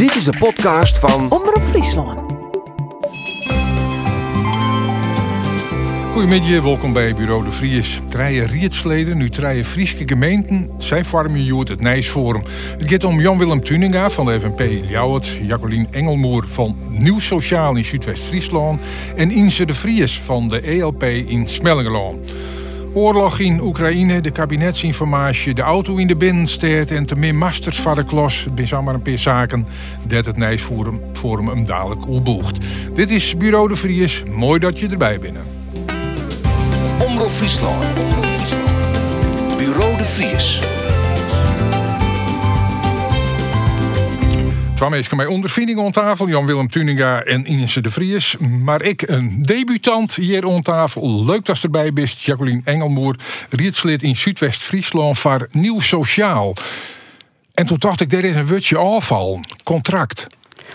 Dit is de podcast van Omroep Friesland. Goedemiddag, welkom bij Bureau de Vries. Treien rietsleden, nu treien Frieske gemeenten, zij vormen je het Nijsforum. Het gaat om Jan-Willem Tuninga van de FNP Ljouwert, Jacqueline Engelmoer van Nieuw Sociaal in Zuidwest-Friesland en Inse de Vries van de ELP in Smellingeland. Oorlog in Oekraïne, de kabinetsinformatie, de auto in de binnenstad en te meer masters van de klos. Het zijn maar een paar zaken dat het Nijsforum Forum hem dadelijk opboegt. Dit is Bureau de Vries. Mooi dat je erbij bent. Omroep Friesland. Bureau de Vries. Twee mensen mij ondervinding aan tafel, Jan-Willem Tuninga en Inese de Vries. Maar ik, een debutant hier aan tafel. Leuk dat je erbij bent, Jacqueline Engelmoer, rietslid in Zuidwest-Friesland voor Nieuw Sociaal. En toen dacht ik, dit is een wutje afval, contract.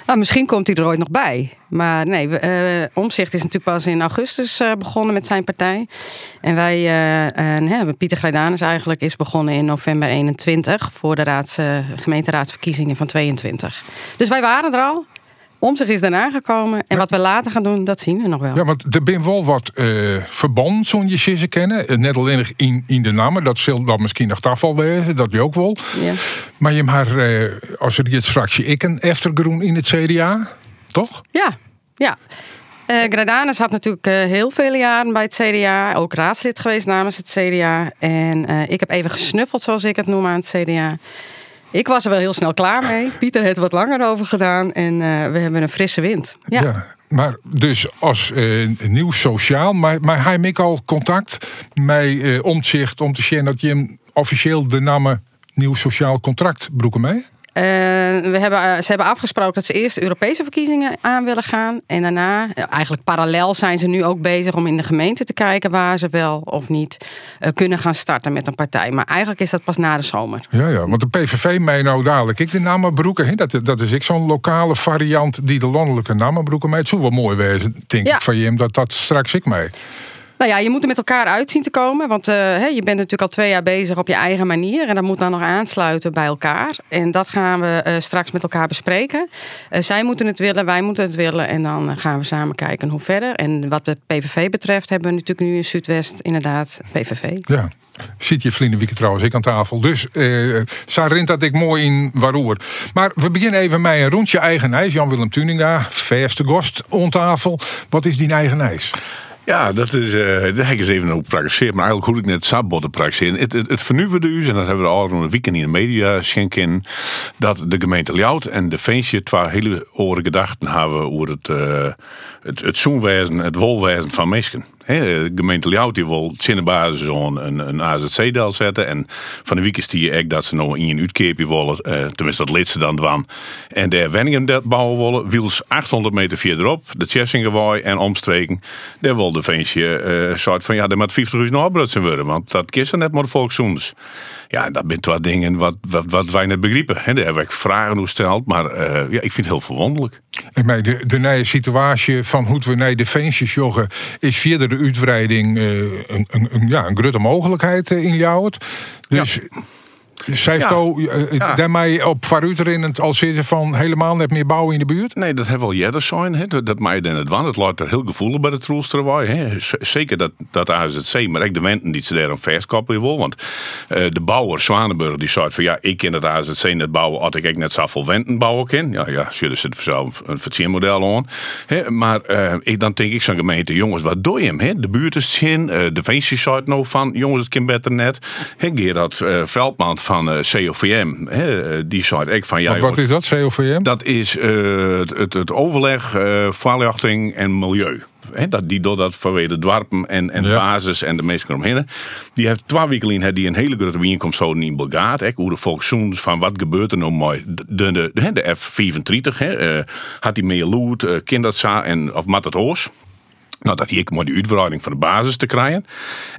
Nou, misschien komt hij er ooit nog bij. Maar nee, eh, Omzicht is natuurlijk pas in augustus eh, begonnen met zijn partij. En wij, eh, en, hè, Pieter Grijdanus eigenlijk, is begonnen in november 21 voor de raads, gemeenteraadsverkiezingen van 22. Dus wij waren er al. Omzicht is daarna gekomen. En wat we later gaan doen, dat zien we nog wel. Ja, want er ben wel wat uh, verband, zo'n je kennen. Net alleen in, in de namen. Dat zal dan misschien nog afval wezen, dat je ook wel. Ja. Maar je maar, uh, als er dit fractie ik een Eftergroen in het CDA, toch? Ja, ja. Uh, Gradanus had natuurlijk uh, heel vele jaren bij het CDA. Ook raadslid geweest namens het CDA. En uh, ik heb even gesnuffeld, zoals ik het noem, aan het CDA. Ik was er wel heel snel klaar mee. Pieter heeft wat langer over gedaan. En we hebben een frisse wind. Ja. maar dus als nieuw sociaal. Maar, maar hij heeft al contact met omzicht om te zien dat je hem officieel de namen nieuw sociaal contract broeken mee? Uh, we hebben, ze hebben afgesproken dat ze eerst Europese verkiezingen aan willen gaan. En daarna, eigenlijk parallel, zijn ze nu ook bezig om in de gemeente te kijken waar ze wel of niet uh, kunnen gaan starten met een partij. Maar eigenlijk is dat pas na de zomer. Ja, ja want de PVV mij nou dadelijk. Ik de namenbroeken, dat, dat is ik zo'n lokale variant die de landelijke namenbroeken mij. Het zou wel mooi wezen, denk ja. ik van je, dat dat straks ik mee. Nou ja, je moet er met elkaar uit zien te komen. Want uh, je bent natuurlijk al twee jaar bezig op je eigen manier. En dat moet dan nog aansluiten bij elkaar. En dat gaan we uh, straks met elkaar bespreken. Uh, zij moeten het willen, wij moeten het willen. En dan gaan we samen kijken hoe verder. En wat de PVV betreft hebben we natuurlijk nu in Zuidwest inderdaad PVV. Ja. Zit je vrienden trouwens, ik aan tafel. Dus uh, rint dat ik mooi in waaroer. Maar we beginnen even met een rondje eigen ijs. Jan-Willem Tuninga, verste gost, on tafel. Wat is die eigen ijs? Ja, dat is, uh, daar heb ik even over gepraktikeerd. Maar eigenlijk hoe ik net sabbotten praktikeer. Het, het, het vernuven dus, en dat hebben we al een weekend in de media schenken. Dat de gemeente Ljout en de Veensje twee hele oren gedachten hebben over het, uh, het, het het wolwezen van mensen. De gemeente Ljout die wil zinnenbasis een, een, een AZC-del zetten. En van de week is die echt dat ze nog in een uitkeepje willen. Uh, tenminste, dat lidste dan dwan. En de Wenningen bouwen willen. Wiels 800 meter verderop. De Tjessingewaai en omstreken. Daar wil de Veensje uh, soort van ja, er moet 50 uur nog worden. Want dat kist net maar de volkszoens. Ja, dat bent wat dingen wat, wat, wat wij net begrijpen. Hè. Daar heb ik vragen hoe stelt. Maar uh, ja, ik vind het heel verwonderlijk. En bij de, de nieuwe situatie van hoe we naar defensies joggen, is via de uitbreiding uh, een, een, een, ja, een grote mogelijkheid in Ljouwert. Dus ja. Zij heeft ja. ook ja. daarmee op het al zitten van helemaal net meer bouwen in de buurt? Nee, dat hebben we al eerder zijn. Dat, dat mij dan het wan. Het laat er heel gevoelig bij de troelsterwaai. Zeker dat, dat AZC, maar ook de wenten die ze daar een verskoppelen wil. Want uh, de bouwer Zwanenburg die zei van ja, ik ken het AZC net bouwen als ik net zoveel wenten bouwen kan. Ja, ja, zullen ze zelf een vertiermodel aan. He, maar uh, ik, dan denk ik zo'n gemeente, jongens, wat doe je hem? He? De buurt is zin, uh, de Veensje zei nou van, jongens, het kan beter net. He, Gerard Veldman van uh, COVM. Hè, die zei ik van ja. wat is dat, COVM? Dat is uh, het, het, overleg, uh, verlichting en milieu. He, dat, die doet dat vanwege dwarpen en, en ja. basis en de mensen omheen. Die heeft twee weken in die een hele grote bijeenkomst zo in Bulgaat. Hoe de volkszoens van wat gebeurt er nou mooi. De, de, de, de F-35 hè, uh, had die meer loot, uh, kinderza en of mat het oors. Nou, dat hier maar de uitbreiding van de basis te krijgen.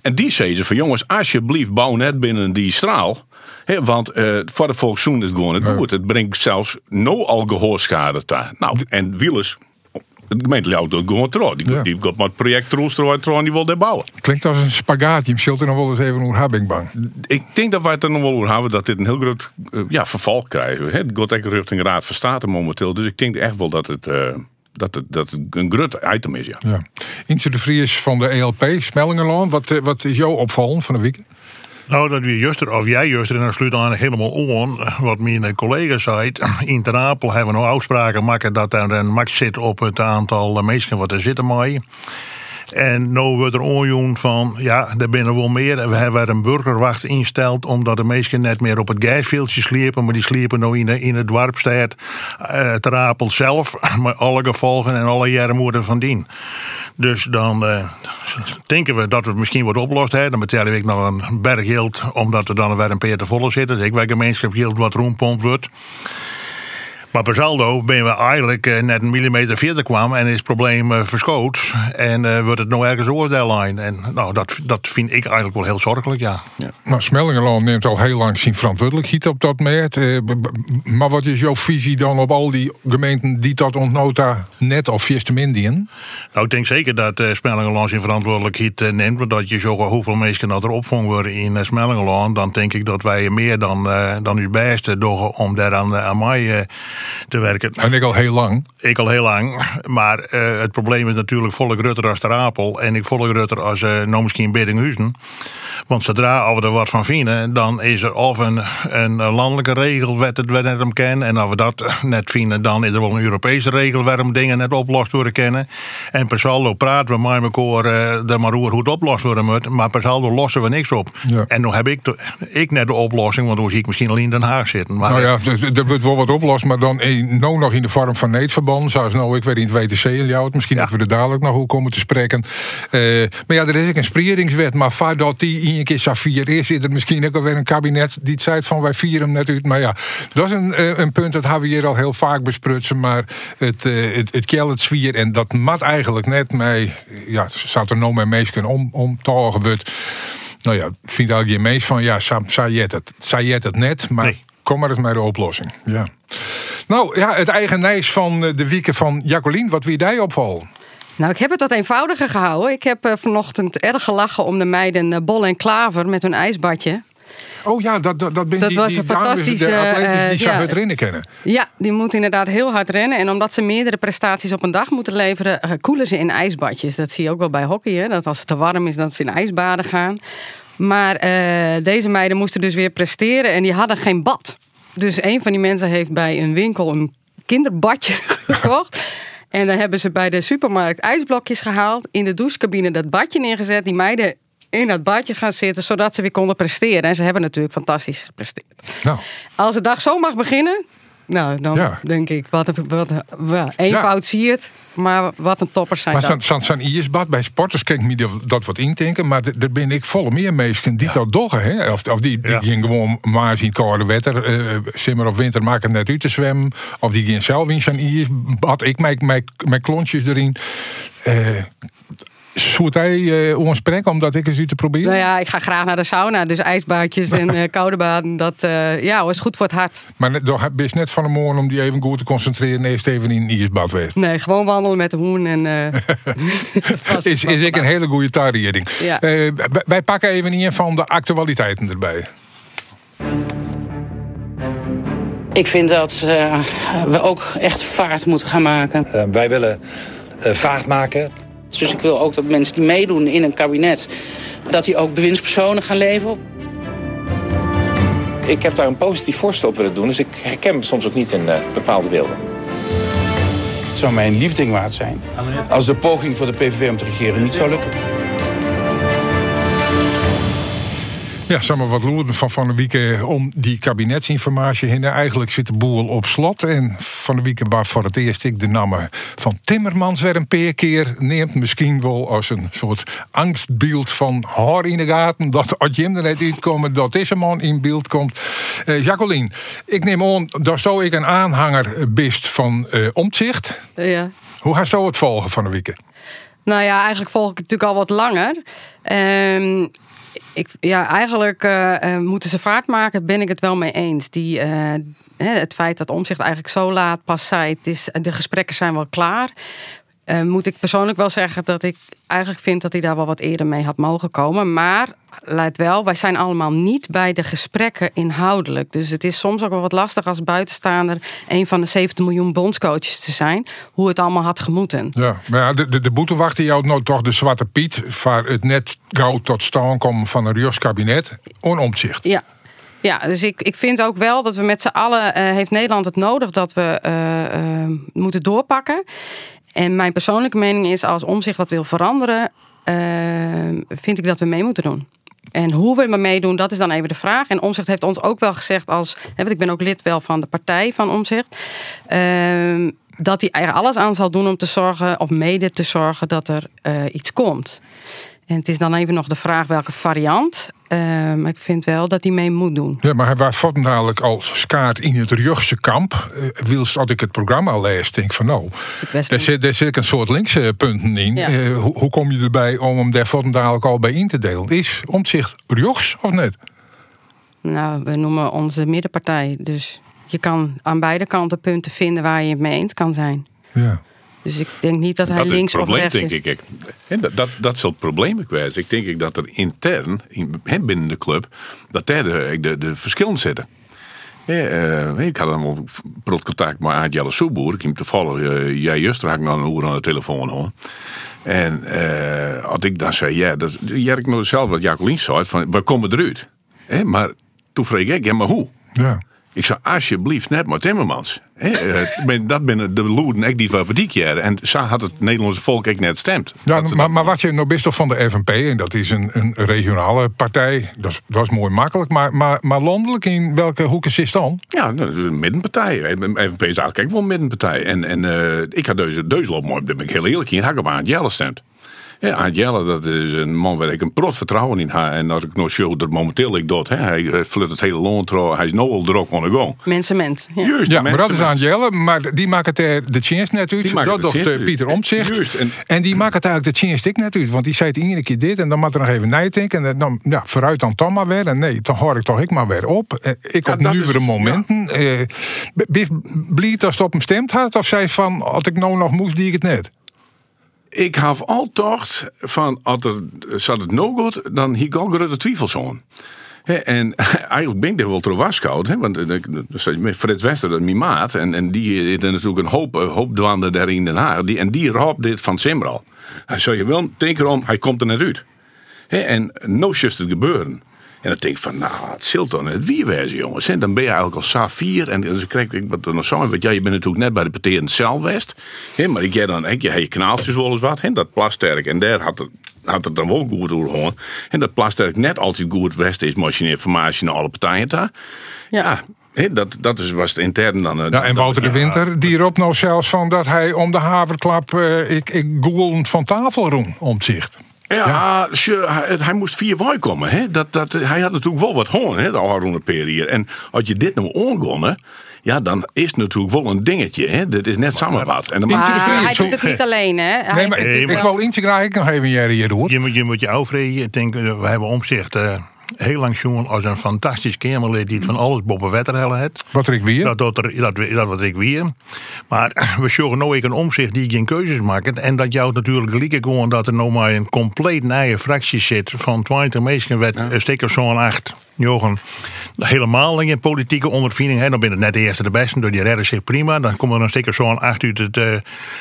En die zeiden van jongens, alsjeblieft bouw net binnen die straal. He, want uh, voor de volkszoen is het gewoon het goed. Het brengt zelfs no al gehoorschade daar. Nou, en wielers de gemeente Ljouwt doet gewoon trouw. Die, Ja. die gaat maar het project trouw en die wil daar bouwen. Klinkt als een spagaat. Je zult er nog wel eens even over Habbingbang. Ik denk dat wij het er nog wel over hebben dat dit een heel groot eh, ja, verval krijgen. Het gaat echt richting Raad van State momenteel. Dus ik denk echt wel dat het, eh, dat het, dat het een groot item is. Ja. Ja. Intje de Vries van de ELP, Smellingenlaan. Wat, eh, wat is jouw opvallen van de week? Nou, dat we juster, of jij juster, en dan sluit aan helemaal aan wat mijn collega zei. In Ter Apel hebben we nog afspraken maken dat er een max zit op het aantal mensen wat er zitten mee. En nu wordt er onjoen van, ja, er binnen wel meer. En we hebben een burgerwacht insteld omdat de mensen net meer op het gasveldje sliepen. Maar die sliepen nu in, in het dorpstad uh, Ter Apel zelf. Met alle gevolgen en alle jaren van dien. Dus dan uh, denken we dat we het misschien wordt oplost. Hè. Dan betalen we nog een berg geld, omdat we dan weer een peer te volle zitten. Dus ik gemeenschap wat rondpompt wordt. Maar per saldo ben we eigenlijk uh, net een millimeter verder kwam en is het probleem uh, verschoot. En uh, wordt het nou ergens oordeellijn. En nou, dat, dat vind ik eigenlijk wel heel zorgelijk, ja. Ja. Nou, Smellingenland neemt al heel lang zijn verantwoordelijkheid op dat merk. Eh, maar wat is jouw visie dan op al die gemeenten die dat ontnota net of vierste Indiën? Nou, ik denk zeker dat uh, Smellingenland zijn verantwoordelijkheid uh, neemt. Want dat je zo hoeveel mensen dat er opvang worden in uh, Smellingenland. Dan denk ik dat wij meer dan, uh, dan uw beste doen om daar aan, aan mij te werken. En ik al heel lang. Ik al heel lang. Maar uh, het probleem is natuurlijk volk Rutter als de Apel. En ik volg Rutter als uh, nou misschien Biddinghuizen. Want zodra we er wat van vinden, dan is er of een, een landelijke regelwet dat we net hem kennen. En als we dat net vinden, dan is er wel een Europese regel waarom dingen net oplost worden kennen. En per saldo praten we met elkaar uh, er maar hoe het oplost worden moet. Maar per saldo lossen we niks op. Ja. En nu heb ik, ik net de oplossing, want dan zie ik misschien al in Den Haag zitten. Maar nou ja, er wordt wel wat oplost, maar dan nou nog in de vorm van neetverband. Zoals nou ik weet in het WTC Ljouwt. Misschien ja. dat we er dadelijk nog hoe komen te spreken. Uh, maar ja, er is ook een sprieringswet. Maar voordat die in een keer zou vieren is, zit er misschien ook alweer een kabinet die het zei van wij vieren hem net uit. Maar ja, dat is een, uh, een punt dat hebben we hier al heel vaak besprutsen. Maar het, uh, het, het het zwier en dat mat eigenlijk net mij, ja, zou er nou met meesken om, om wordt. Nou ja, vind ik je meest van ja, zei je het, zei je het net, maar nee. Kom maar eens met de oplossing. Ja. Nou ja, het eigen nijs van de wieken van Jacqueline, wat wie jij opvallen? Nou, ik heb het wat eenvoudiger gehouden. Ik heb uh, vanochtend erg gelachen om de meiden uh, Bol en Klaver met hun ijsbadje. Oh ja, dat, dat, dat ben dat die, was die een fantastische. uh, die zou ja, het rennen kennen. Ja, die moeten inderdaad heel hard rennen. En omdat ze meerdere prestaties op een dag moeten leveren, koelen ze in ijsbadjes. Dat zie je ook wel bij hockey, hè? dat als het te warm is, dat ze in ijsbaden gaan. Maar uh, deze meiden moesten dus weer presteren en die hadden geen bad. Dus een van die mensen heeft bij een winkel een kinderbadje gekocht. En dan hebben ze bij de supermarkt ijsblokjes gehaald. In de douchecabine dat badje neergezet. Die meiden in dat badje gaan zitten, zodat ze weer konden presteren. En ze hebben natuurlijk fantastisch gepresteerd. Nou. Als de dag zo mag beginnen, nou, dan ja. denk ik, wat een, wat een ja, eenvoud ja. zie het, maar wat een toppers zijn Maar zo'n zo ijsbad bij sporters kan ik me dat wat indenken, maar daar ben ik volle meer mensen die ja. dat doggen. Hè? Of, of die, die ja. gaan gewoon maar zien koude wetter, uh, simmer of winter maken net uit te zwemmen. Of die gaan zelf in zo'n ijsbad. Ik maak mijn klontjes erin. Uh, Zoet hij uh, ons spreken om dat ik eens u te proberen? Nou ja, ik ga graag naar de sauna. Dus ijsbaadjes en uh, koude baden, dat uh, ja, is goed voor het hart. Maar toch ben je net van de morgen om die even goed te concentreren... en eerst even in een ijsbad wezen? Nee, gewoon wandelen met de hoen. En, is is ik een hele goede tarieting. Ja. wij pakken even een van de actualiteiten erbij. Ik vind dat we ook echt vaart moeten gaan maken. wij willen vaart maken... Dus ik wil ook dat mensen die meedoen in een kabinet... dat die ook bewindspersonen gaan leven. Ik heb daar een positief voorstel op willen doen... dus ik herken me soms ook niet in uh, bepaalde beelden. Het zou mij een liefding waard zijn... als de poging voor de PVV om te regeren niet zou lukken. Ja, samen wat loerden van van de week om die kabinetsinformatie heen. Eigenlijk zit de boel op slot. En van de week waar voor het eerst ik de namen van Timmermans weer een paar keer neemt. Misschien wel als een soort angstbeeld van haar in de gaten. Dat als Jim er net uitkomen, dat deze man in beeld komt. Uh, Jacqueline, ik neem aan, daar zou ik een aanhanger bist van uh, omzicht. Ja. Hoe gaat zo het volgen van de week? Nou ja, eigenlijk volg ik het natuurlijk al wat langer. Um, ik, ja, eigenlijk uh, uh, moeten ze vaart maken, ben ik het wel mee eens. Die, uh, het feit dat omzicht eigenlijk zo laat pas zei, het is, de gesprekken zijn wel klaar. eh, moet ik persoonlijk wel zeggen dat ik eigenlijk vind dat hij daar wel wat eerder mee had mogen komen. Maar let wel, wij zijn allemaal niet bij de gesprekken inhoudelijk. Dus het is soms ook wel wat lastig als buitenstaander een van de 70 miljoen bondscoaches te zijn, hoe het allemaal had gemoeten. Ja, maar ja, de, de, de boete wachtte jou nou toch de Zwarte Piet, waar het net gauw tot stand komt van een Rios kabinet, onomzicht. Ja. Ja, dus ik, ik vind ook wel dat we met z'n allen, eh, heeft Nederland het nodig dat we eh, eh, moeten doorpakken. En mijn persoonlijke mening is, als omzicht wat wil veranderen, vind ik dat we mee moeten doen. En hoe we maar meedoen, dat is dan even de vraag. En Omzicht heeft ons ook wel gezegd, als, want ik ben ook lid wel van de partij van Omzicht, ehm, dat hij er alles aan zal doen om te zorgen, of mede te zorgen, dat er eh, iets komt. En het is dan even nog de vraag welke variant. Eh, maar ik vind wel dat hij mee moet doen. Ja, maar hij was vond namelijk als skaart in het Rugse kamp. Uh, wils als ik het programma lees, denk ik van nou, daar zit, daar zit een soort linkse punten in. Ja. Uh, hoe, hoe kom je erbij om hem daar dadelijk al bij in te delen? Is omzicht Rjogs of net? Nou, we noemen onze middenpartij. Dus je kan aan beide kanten punten vinden waar je het mee eens kan zijn. Ja. Dus ik denk niet dat hij dat is links het probleem, of rechts denk is. ik. En dat, dat, dat is het probleem geweest. Ik denk ik dat er intern, in, hè, binnen de club, dat daar de, de, de verschillen zitten. Ja, eh, ik had hem op prot contact met Aad Jelle Soeboer. Ik heb hem toevallig, uh, jij juist raak nog een uur aan de telefoon hoor. En uh, als ik dan zei, ja, dat jij ik nog zelf wat Jacqueline zei, van we komen eruit. Hè, maar toen vroeg ik, ja, maar hoe? Ja. Ik zei, alsjeblieft net maar Timmermans. He, uh, dat binnen de loeden ik die van jaren. En zo had het Nederlandse volk ik net stemd. Ja, maar, maar wat je nou best toch van de FNP, en dat is een, een regionale partij, dat is, dat is mooi makkelijk. Maar, maar, maar landelijk, in welke hoeken zit dan? Ja, dat is een middenpartij. FNP is eigenlijk wel een middenpartij. En, en uh, ik had deze Deusel op, daar ben ik heel eerlijk in, had ik op aan het Jelle stemd. Ja, Aad Jelle, dat is een man waar ik een prot vertrouwen in heb. En dat ik nog show dat momenteel ik dat. Hè. Hij flut het hele loon. Hij is nou al druk aan de gang. Mensen, ja. Juist, ja, maar dat is Aad Jelle. Maar die maakt het er de chance net uit. Dat doet uh, Pieter Omtzigt. Juist, en, en die maakt het eigenlijk de chance ik net uit. Want die zei het iedere keer dit. En dan moet er nog even nadenken. En dan, ja, vooruit dan toch maar weer. En nee, dan hoor ik toch ik maar weer op. Uh, ik op dat is- nieuwere momenten. Ja. Blieft als het op hem stemd had? Of zei van, als ik nou nog moest, die ik het net? Ik heb altijd van, als er zat het no dan hier ik grote twijfels en eigenlijk ben ik er wel hè, want eh, met Frits Wester, dat is mijn maat, en, en die heeft er natuurlijk een hoop, eh, hoop daar in Den Haag, die, en die raapt dit van Simral. Hij zei, je wel, denk erom, hij komt er net uit. En no just het gebeuren. En dan denk ik van, nou, het zult dan het wie wezen, jongens. En dan ben je eigenlijk al Safier. En dan krijg ik wat er nog zo. Want ja, je bent natuurlijk net bij de partij in het Zelwest. Hè, maar ik jij dan, ik, je hebt je kanaaltjes wel eens wat. Hè, dat plasterk. En daar had het, had het dan wel goed door gewoon. En dat plasterk net altijd goed west is. Maar als je informatie naar alle partijen daar. Ja. hè, dat, dat is, was het intern dan. eh, Ja, en Wouter de Winter, die roept nou zelfs van dat hij om de haverklap eh, ik, ik googelend van tafel roem omzicht. Ja, hij, hij moest vier wijk komen. Hè? Dat, dat, hij had natuurlijk wel wat hoorn, hè, de Arone periode. En als je dit nou ongonnen, ja, dan is het natuurlijk wel een dingetje. Hè? Dit is net samen wat. En dan Maar hij doet het niet alleen, hè? Hij Nee, maar ik, ik wel- wil graag ik nog even jij hier hoor. Je moet je, moet je overreden. Ik denk, eh, we hebben omzicht eh, heel lang jongen als een fantastisch Kamerlid die het van alles boven wetter heeft. Wat ik weer? Dat, dat, dat, dat wat ik weer. Maar we zorgen nou een omzicht die geen keuzes maakt. En dat jou natuurlijk gelijk gewoon dat er nou maar een compleet nieuwe fractie zit van 20 mensen werd een sticker zo'n acht. Jochen, helemaal in je politieke ondervinding. Hè. Dan ben je net de eerste de beste, door die redden zich prima. Dan komen er een sticker zo'n acht uit het eh,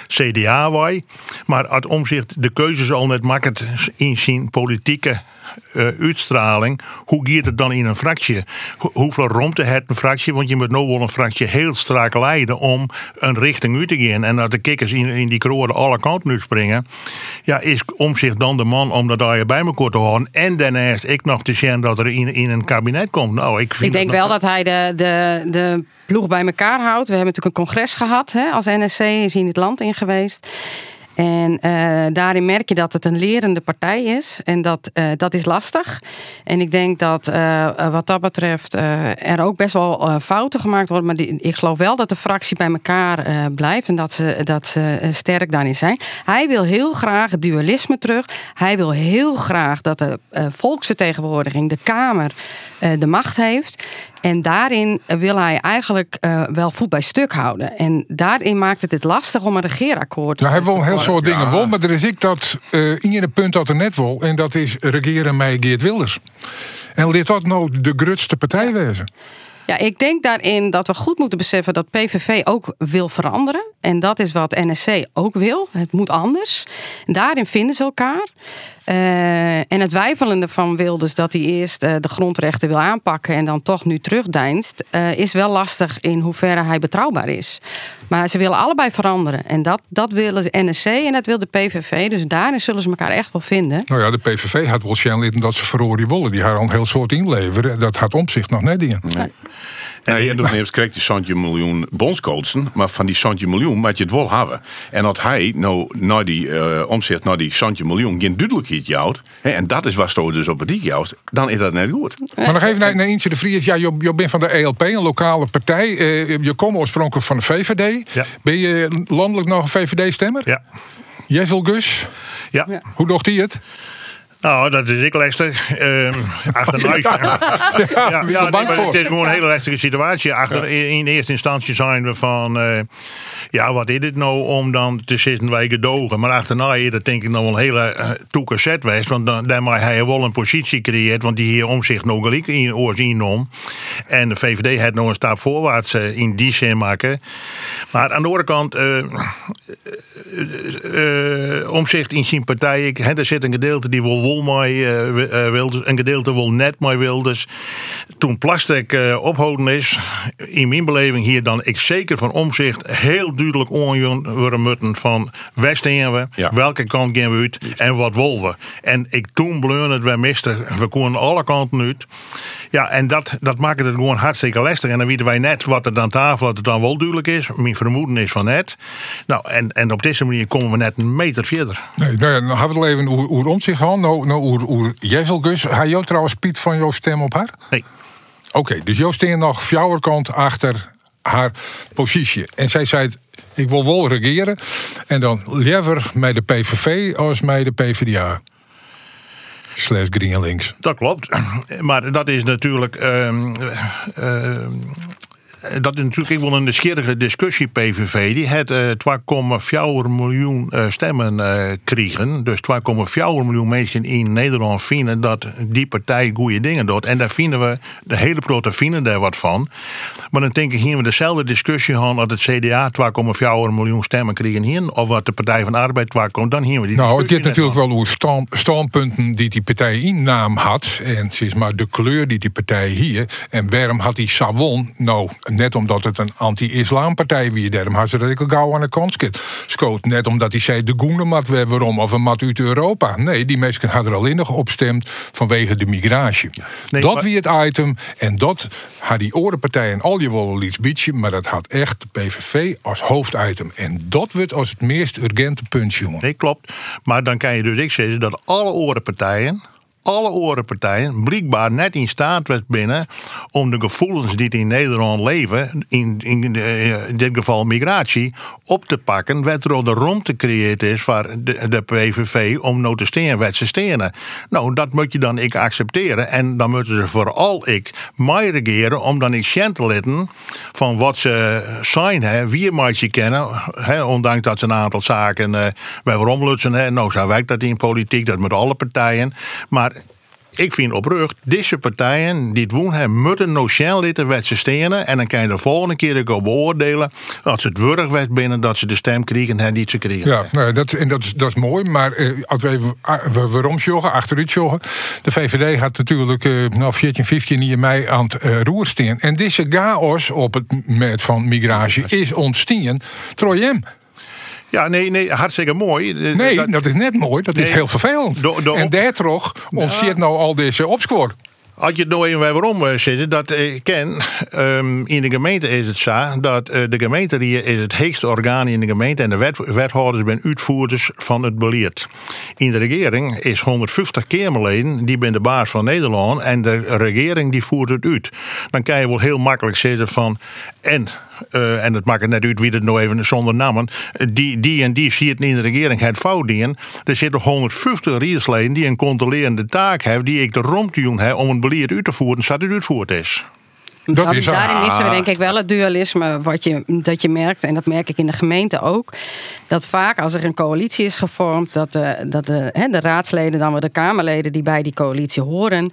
CDA wij. Maar het omzicht de keuzes al net maakt in zijn politieke eh, uitstraling. Hoe gaat het dan in een fractie? Ho- hoeveel romte het een fractie? Want je moet nou wel een fractie heel strak leiden om een richting uit te gaan. En dat de kikkers in, in die kroren alle kanten uitspringen. Ja, is om zich dan de man om dat daar bij elkaar te houden. En daarnaast ik nog te zien dat er in, in een kabinet komt. Nou, ik, vind Ik denk dat wel dat hij de, de, de ploeg bij elkaar houdt. We hebben natuurlijk een congres gehad hè, als NSC. Is in het land in geweest. En eh, daarin merk je dat het een lerende partij is. En dat, eh, dat is lastig. En ik denk dat eh, wat dat betreft er ook best wel fouten gemaakt worden. Maar ik geloof wel dat de fractie bij elkaar blijft. En dat ze, dat ze sterk daarin zijn. Hij wil heel graag het dualisme terug. Hij wil heel graag dat de volksvertegenwoordiging, de Kamer, de macht heeft. En daarin wil hij eigenlijk eh, wel voet bij stuk houden. En daarin maakt het het lastig om een regeerakkoord Ja, hij wil te een heel soort dingen wel, maar er is ik dat eh in een punt dat er net wil. En dat is regeren met Geert Wilders. En dit dat nou de grootste partij wezen? Ja, ik denk daarin dat we goed moeten beseffen dat PVV ook wil veranderen. En dat is wat NSC ook wil. Het moet anders. En daarin vinden ze elkaar. Eh, en het wijfelende van Wilders dat hij eerst eh, de grondrechten wil aanpakken en dan toch nu terugdeinst, eh, is wel lastig in hoeverre hij betrouwbaar is. Maar ze willen allebei veranderen. En dat, dat willen de NSC en dat wil de PVV. Dus daarin zullen ze elkaar echt wel vinden. Nou ja, de PVV had wel schijnlijk dat ze verroren willen. Die haar al een heel soort inleveren. Dat had om zich nog net in. En je neemt krijgt die Santje miljoen bondscoachen, maar van die Santje miljoen moet je het wel hebben. En dat hij nou naar die eh, omzet naar die Santje miljoen geen duidelijkheid jouwt, hè, en dat is wat zo dus op het dik jouwt, dan is dat net goed. Maar nog even naar, naar Eentje de Vries. Ja, je, je bent van de ELP, een lokale partij. Eh, je komt oorspronkelijk van de VVD. Ja. Ben je landelijk nog een VVD-stemmer? Ja. Jessel Gus, Ja. hoe docht hij het? Nou, dat is ik lastig. Ehm achter ja, ja, nee, maar voor? het is gewoon een hele lastige situatie. Achter, in, in eerste instantie zijn we van... eh, ja, wat is dit nou om dan te zitten wij gedogen? Maar achterna is dat denk ik nog wel een hele uh. Want dan, dan mag hij wel een positie creëert. Want die hier om zich nog gelijk in oors om. En de VVD had nog een stap voorwaarts eh, in die zin maken. Maar aan de andere kant... eh, eh, omzicht in zijn partij. Ik, hè, er zit een gedeelte die wil mij eh, Wilders, een gedeelte wil net mij Wilders. Toen plastic eh, ophouden is, in mijn beleving hier dan ik zeker van omzicht heel duidelijk onjoen moeten van in we, Ja. welke kant gaan we uit en wat willen we. En ik toen bleun het, wij misten, we konden alle kanten uit. Ja, en dat, dat maakt het gewoon hartstikke lastig. En dan weten wij net wat er aan tafel dat het dan wel duidelijk is. Mijn vermoeden is van net. Nou, en, en op deze manier komen we net een meter verder. Nee, nou ja, dan gaan we het even hoe, hoe om zich gaan. Nou, nou hoe, hoe Jessel Gus. Hij jou trouwens Piet van jouw stem op haar? Nee. Oké, dus jou steen nog fjouwerkant achter haar positie. En zij zei, ik wil wel regeren. En dan liever met de PVV als met de PvdA. Slash GreenLinks. Dat klopt. Maar dat is natuurlijk. ehm, ehm, dat is natuurlijk wel een nieuwsgierige discussie, PVV. Die had eh 2,4 miljoen eh, stemmen eh kregen. Dus 2,4 miljoen mensen in Nederland vinden dat die partij goede dingen doet. En daar vinden we, de hele proto vinden daar wat van. Maar dan denk ik hier we dezelfde discussie gaan dat het CDA 2,4 miljoen stemmen kregen hier. Of wat de Partij van de Arbeid 2 komt. Dan hier we die Nou, het gaat natuurlijk wel hoe stand, standpunten die die partij in naam had. En het is maar de kleur die die partij hier. En waarom had die Savon, nou, net omdat het een anti-islampartij wie daarom had ze dat ik al gauw aan de kant. Scoot, net omdat hij zei de groene mat we waarom of een mat uit Europa. Nee, die mensen hadden er alleen nog opstemd vanwege de migratie. Nee, dat maar- wie het item. En dat had die orenpartijen al je wel iets beetje, maar dat had echt de PVV als hoofditem. En dat wordt als het meest urgente punt, jongen. Nee, klopt. Maar dan kan je dus ik zeggen dat alle orenpartijen, alle orenpartijen, blijkbaar net in staat werd binnen om de gevoelens die in Nederland leven, in, in, de- in dit geval migratie, op te pakken. Wat er de ruimte gecreëerd is voor de, PVV om nou te stenen, wat ze stenen. Nou, dat moet je dan ik accepteren. En dan moeten ze vooral ik mij regeren om dan ik te letten van wat ze zijn, hè, wie mij ze kennen. Hè, ondanks dat ze een aantal zaken eh bij romlutsen. Hè. Nou, zo werkt dat in politiek, dat met alle partijen. Maar ik vind oprecht, deze partijen die het doen hebben, moeten nou snel litten stenen. En dan kan je de volgende keer ook beoordelen dat ze het wurg werd binnen dat ze de stem kregen en die ze kregen. Ja, nou, dat, en dat, is, dat is mooi. Maar eh, als we we, waarom joggen, achteruit joggen. De VVD had natuurlijk eh nou, 14, 15 hier mei aan het eh, roer staan. En deze chaos op het met van migratie is ontstaan. Trojem. Ja, nee, nee, hartstikke mooi. Eh, Nee, dat- dat, is net mooi. Dat is heel vervelend. Do- do- en daar toch ontstaat nou al deze opscore. Als je het nou even bij waarom eh, zit, dat ik ken, ehm, in de gemeente is het zo dat eh, de gemeente hier is het heegste orgaan in de gemeente en de wet, wethouders zijn uitvoerders van het beleid. In de regering is 150 Kamerleden, die zijn de baas van Nederland en de regering die voert het uit. Dan kan je wel heel makkelijk zeggen van en eh, en het maakt het net uit wie het nou even zonder namen. eh, Die, die en die ziet in de regering het fout dingen. Er zitten 150 rietsleden die een controlerende taak hebben. Die ik de romtuin heb om een beleid uit te voeren. Zodat het uitvoerd is. Dat is daarin missen we ah. denk ik wel het dualisme wat je, dat je merkt, en dat merk ik in de gemeente ook. Dat vaak als er een coalitie is gevormd, dat de, dat de, hè, de raadsleden, dan wel de Kamerleden die bij die coalitie horen,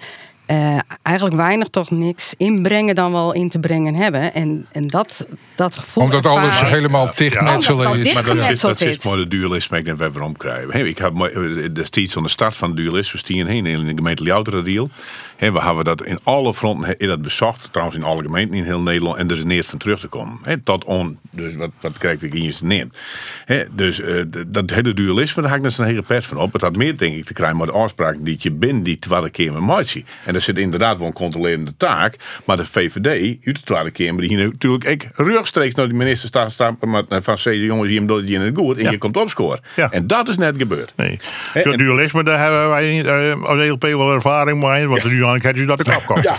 eh, eigenlijk weinig tot niks inbrengen dan wel in te brengen hebben. En, en dat, dat gevoel. Omdat alles ervaar helemaal dichtmetselen Omdat is. het Maar dat is, dat is maar de dualisme ik denk we waarom krijgen. Hey, ik heb mooi- destijds aan de start van het dualisme stien heen in de gemeente Liouteradiel. Hey, we hebben dat in alle fronten in dat bezocht, trouwens in alle gemeenten in heel Nederland, en er is neer van terug te komen. Tot on, dus wat, wat krijg ik in je neemt. Hey, dus eh, dat hele dualisme, daar ga ik net een hele pers van op. Het had meer denk ik te krijgen met de afspraken die je bent, die tweede keer met zie. En dat zit inderdaad wel een controlerende taak, maar de VVD, tweede keer, maar die hier natuurlijk ik rechtstreeks naar de minister staat, staat met, van de jongens, die hem doet je in het goed en Ja. je komt opscoren. Ja. En dat is net gebeurd. Nee. En- dualisme, daar hebben wij eh, als ELP wel ervaring mee. Want nu had je dat de klap komt.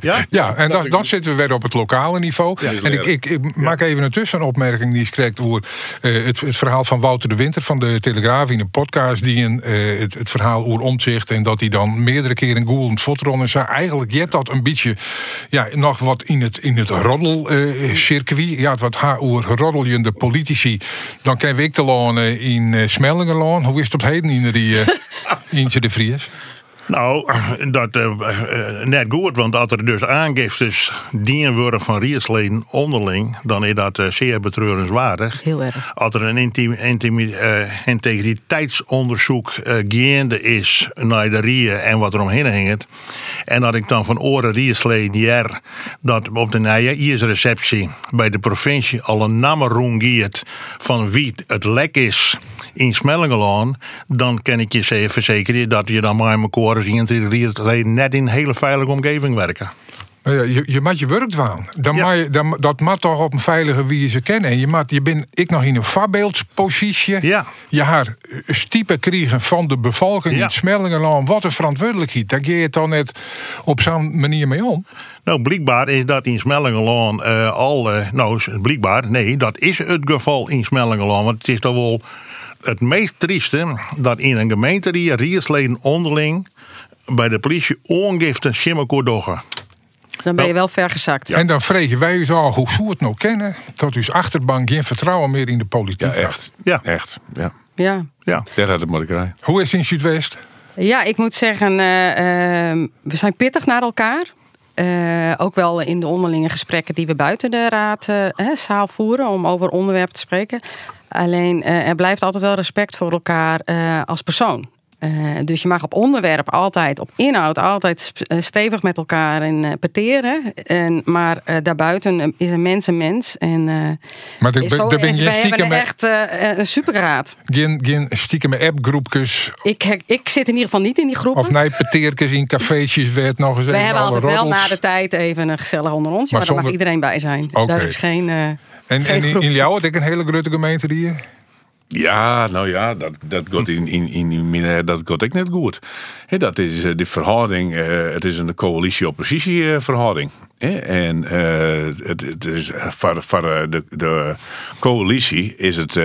Ja. Ja, en dan, dan zitten we weer op het lokale niveau. en ik, ik, ik maak even een tussenopmerking die is correct over eh, het, het verhaal van Wouter de Winter van de Telegraaf in een podcast. Die een, eh, het, het verhaal over omzicht en dat hij dan meerdere keren Google het fotron en zei eigenlijk jet dat een beetje ja, nog wat in het, in het roddelcircuit. ja, wat haar over roddeljende politici. Dan kennen ik te lonen in uh. Hoe is het op heden in die uh, Eentje de Vries? Nou, dat eh, eh, net goed, want als er dus aangiftes dienen worden van rietsleden onderling, dan is dat eh, zeer betreurenswaardig. Heel erg. Als er een intimi- intimi- eh, integriteitsonderzoek gaande is naar de rieën en wat er omheen hangt, en dat ik dan van oren rietsleden jaar dat op de receptie bij de provincie al een namen giet van wie het lek is in Smellingelaan, dan kan ik je ze- verzekeren dat je dan maar mijn koren zien net in een hele veilige omgeving werken. Nou ja, je, je maakt je werk doen. Dan Ja. mag je, dan, dat moet toch op een veilige wijze kennen. En je, moet, je bent ik nog in een voorbeeldspositie. Ja. Je haar stiepen krijgen van de bevolking Ja. in Smellingenland. Wat een verantwoordelijkheid. Daar ga je toch net op zo'n manier mee om. Nou, blijkbaar is dat in Smellingelaan eh, al. eh, nou, blijkbaar, nee, dat is het geval in Smellingelaan. Want het is toch wel het meest trieste dat in een gemeente die riersleden onderling bij de politie ongiften simmerkoor doggen. Dan ben je wel vergezakt. En dan vregen wij u zo hoe zou het nou kennen. Dat uw achterbank geen vertrouwen meer in de politiek Ja, heeft. echt. Ja. Echt. Ja. Ja. Ja. Daar had het moeten krijgen. Hoe is het in Zuidwest? Ja, ik moet zeggen, eh, ehm, we zijn pittig naar elkaar. Eh, ook wel in de onderlinge gesprekken die we buiten de raadzaal voeren om over onderwerpen te spreken. Alleen eh, er blijft altijd wel respect voor elkaar eh, als persoon. Eh, dus je mag op onderwerp altijd, op inhoud, altijd eh, stevig met elkaar en eh, peteren. En, maar daarbuiten is een mens een mens. En, Maar daar ben- zo- je stiekem echt een superraad. Geen, geen stiekem appgroepjes Ik, ik zit in ieder geval niet in die groepen. of nijpeteertjes in cafeetjes werd nog eens We hebben altijd wel na de tijd even een gezellig onder ons. Maar Maar, daar mag iedereen bij zijn. Daar is geen. En, geen en in, in jou had ik een hele grote gemeente die je. Ja, nou ja, dat, dat gaat in, in, in dat gaat ik net goed. Dat is eh, de verhouding, eh, het is een coalitie-oppositie verhouding. Hè, En eh, het, het is voor, voor de, de coalitie is het,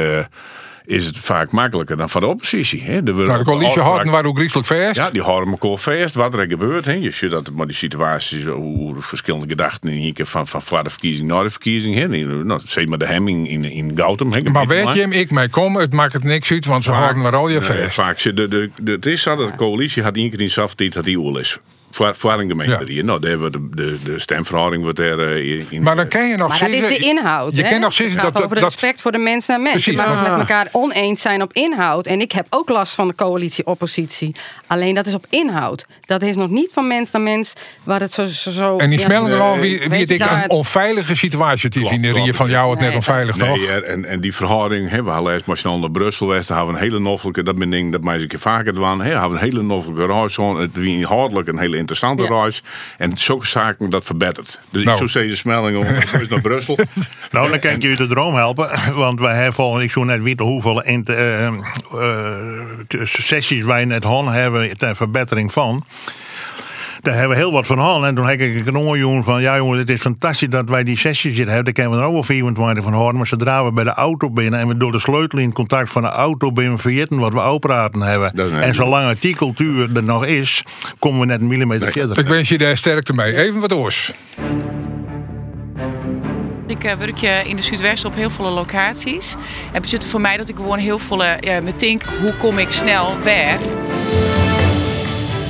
is het vaak makkelijker dan voor de oppositie. Hè. Worden Nou, de coalitie houden waar ook Grieselijk vast. Ja, die houden elkaar vast. Wat er gebeurt. Hè. Je ziet dat maar die situaties, hoe verschillende gedachten in één keer van, van voor de verkiezing naar de verkiezing. Hè. Nou, dat je maar de hemming in, in Gautum. Hè, maar weet je hem, ik mij kom, het maakt het niks uit, want ze houden maar al je vast. vaak de, de, de, het is zo dat de coalitie had één keer in Saftiet had die oel is. Voor, een gemeente Ja. Nou, daar wordt de, de, de stemverhouding wordt er eh, in. Maar dan kan je nog maar dat is zeggen- de inhoud. Je kan nog zeggen het gaat dat over dat. respect voor de mens naar mens. Precies. Je mag het Ah. met elkaar oneens zijn op inhoud. En ik heb ook last van de coalitie-oppositie. Alleen dat is op inhoud. Dat is nog niet van mens naar mens waar het zo. zo, zo En die ja, smelling al weet wie, je, wie ik een onveilige situatie. Het is Klopt, in de klopt. rieën van jou het net Nee, onveilig, toch? Nee, er- en, en die verhouding, hè, we hadden eerst maar snel naar Brussel geweest. Daar hebben we een hele noffelijke, dat ben ik dat mij eens een keer vaker doen. Hè, hebben we een hele noffelijke gewoon, Het wie inhoudelijk een hele interessante Ja. reis. En zulke zaken, dat verbetert. Dus Nou. ik zou zeggen, de smelling om eens naar Brussel. Nou, dan kan ik uit de droom helpen. Want wij hebben al, ik zou net weten hoeveel int- eh, eh, sessies wij net hebben ter verbetering van. Daar hebben we heel wat van hadden. En toen heb ik een jongen van, ja jongen, het is fantastisch dat wij die sessies hier hebben. Daar kunnen we er ook wel 24 van horen. Maar zodra we bij de auto binnen en we door de sleutel in contact van de auto binnen vergeten wat we opraten hebben. En zolang die cultuur er nog is, komen we net een millimeter verder. Ik wens je daar sterkte mee. Even wat oors. Ik uh, werk in de Zuidwest op heel veel locaties. En betekent voor mij dat ik gewoon heel veel uh, me denk, hoe kom ik snel weg?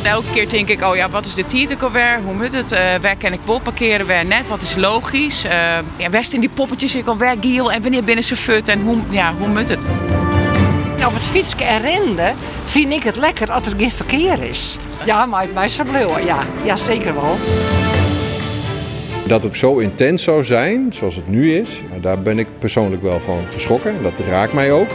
Elke keer denk ik, oh ja, wat is de titel alweer? Hoe moet het? Uh, waar kan ik wel parkeren, waar net? Wat is logisch? Uh, ja, waar in die poppetjes ik alweer giel? En wanneer binnen ze fut? En hoe, ja, hoe moet het? Op het fietsen en renden vind ik het lekker als er geen verkeer is. Ja, maar mij is ja. ja, zeker wel. Dat het zo intens zou zijn, zoals het nu is, daar ben ik persoonlijk wel van geschrokken. Dat raakt mij ook.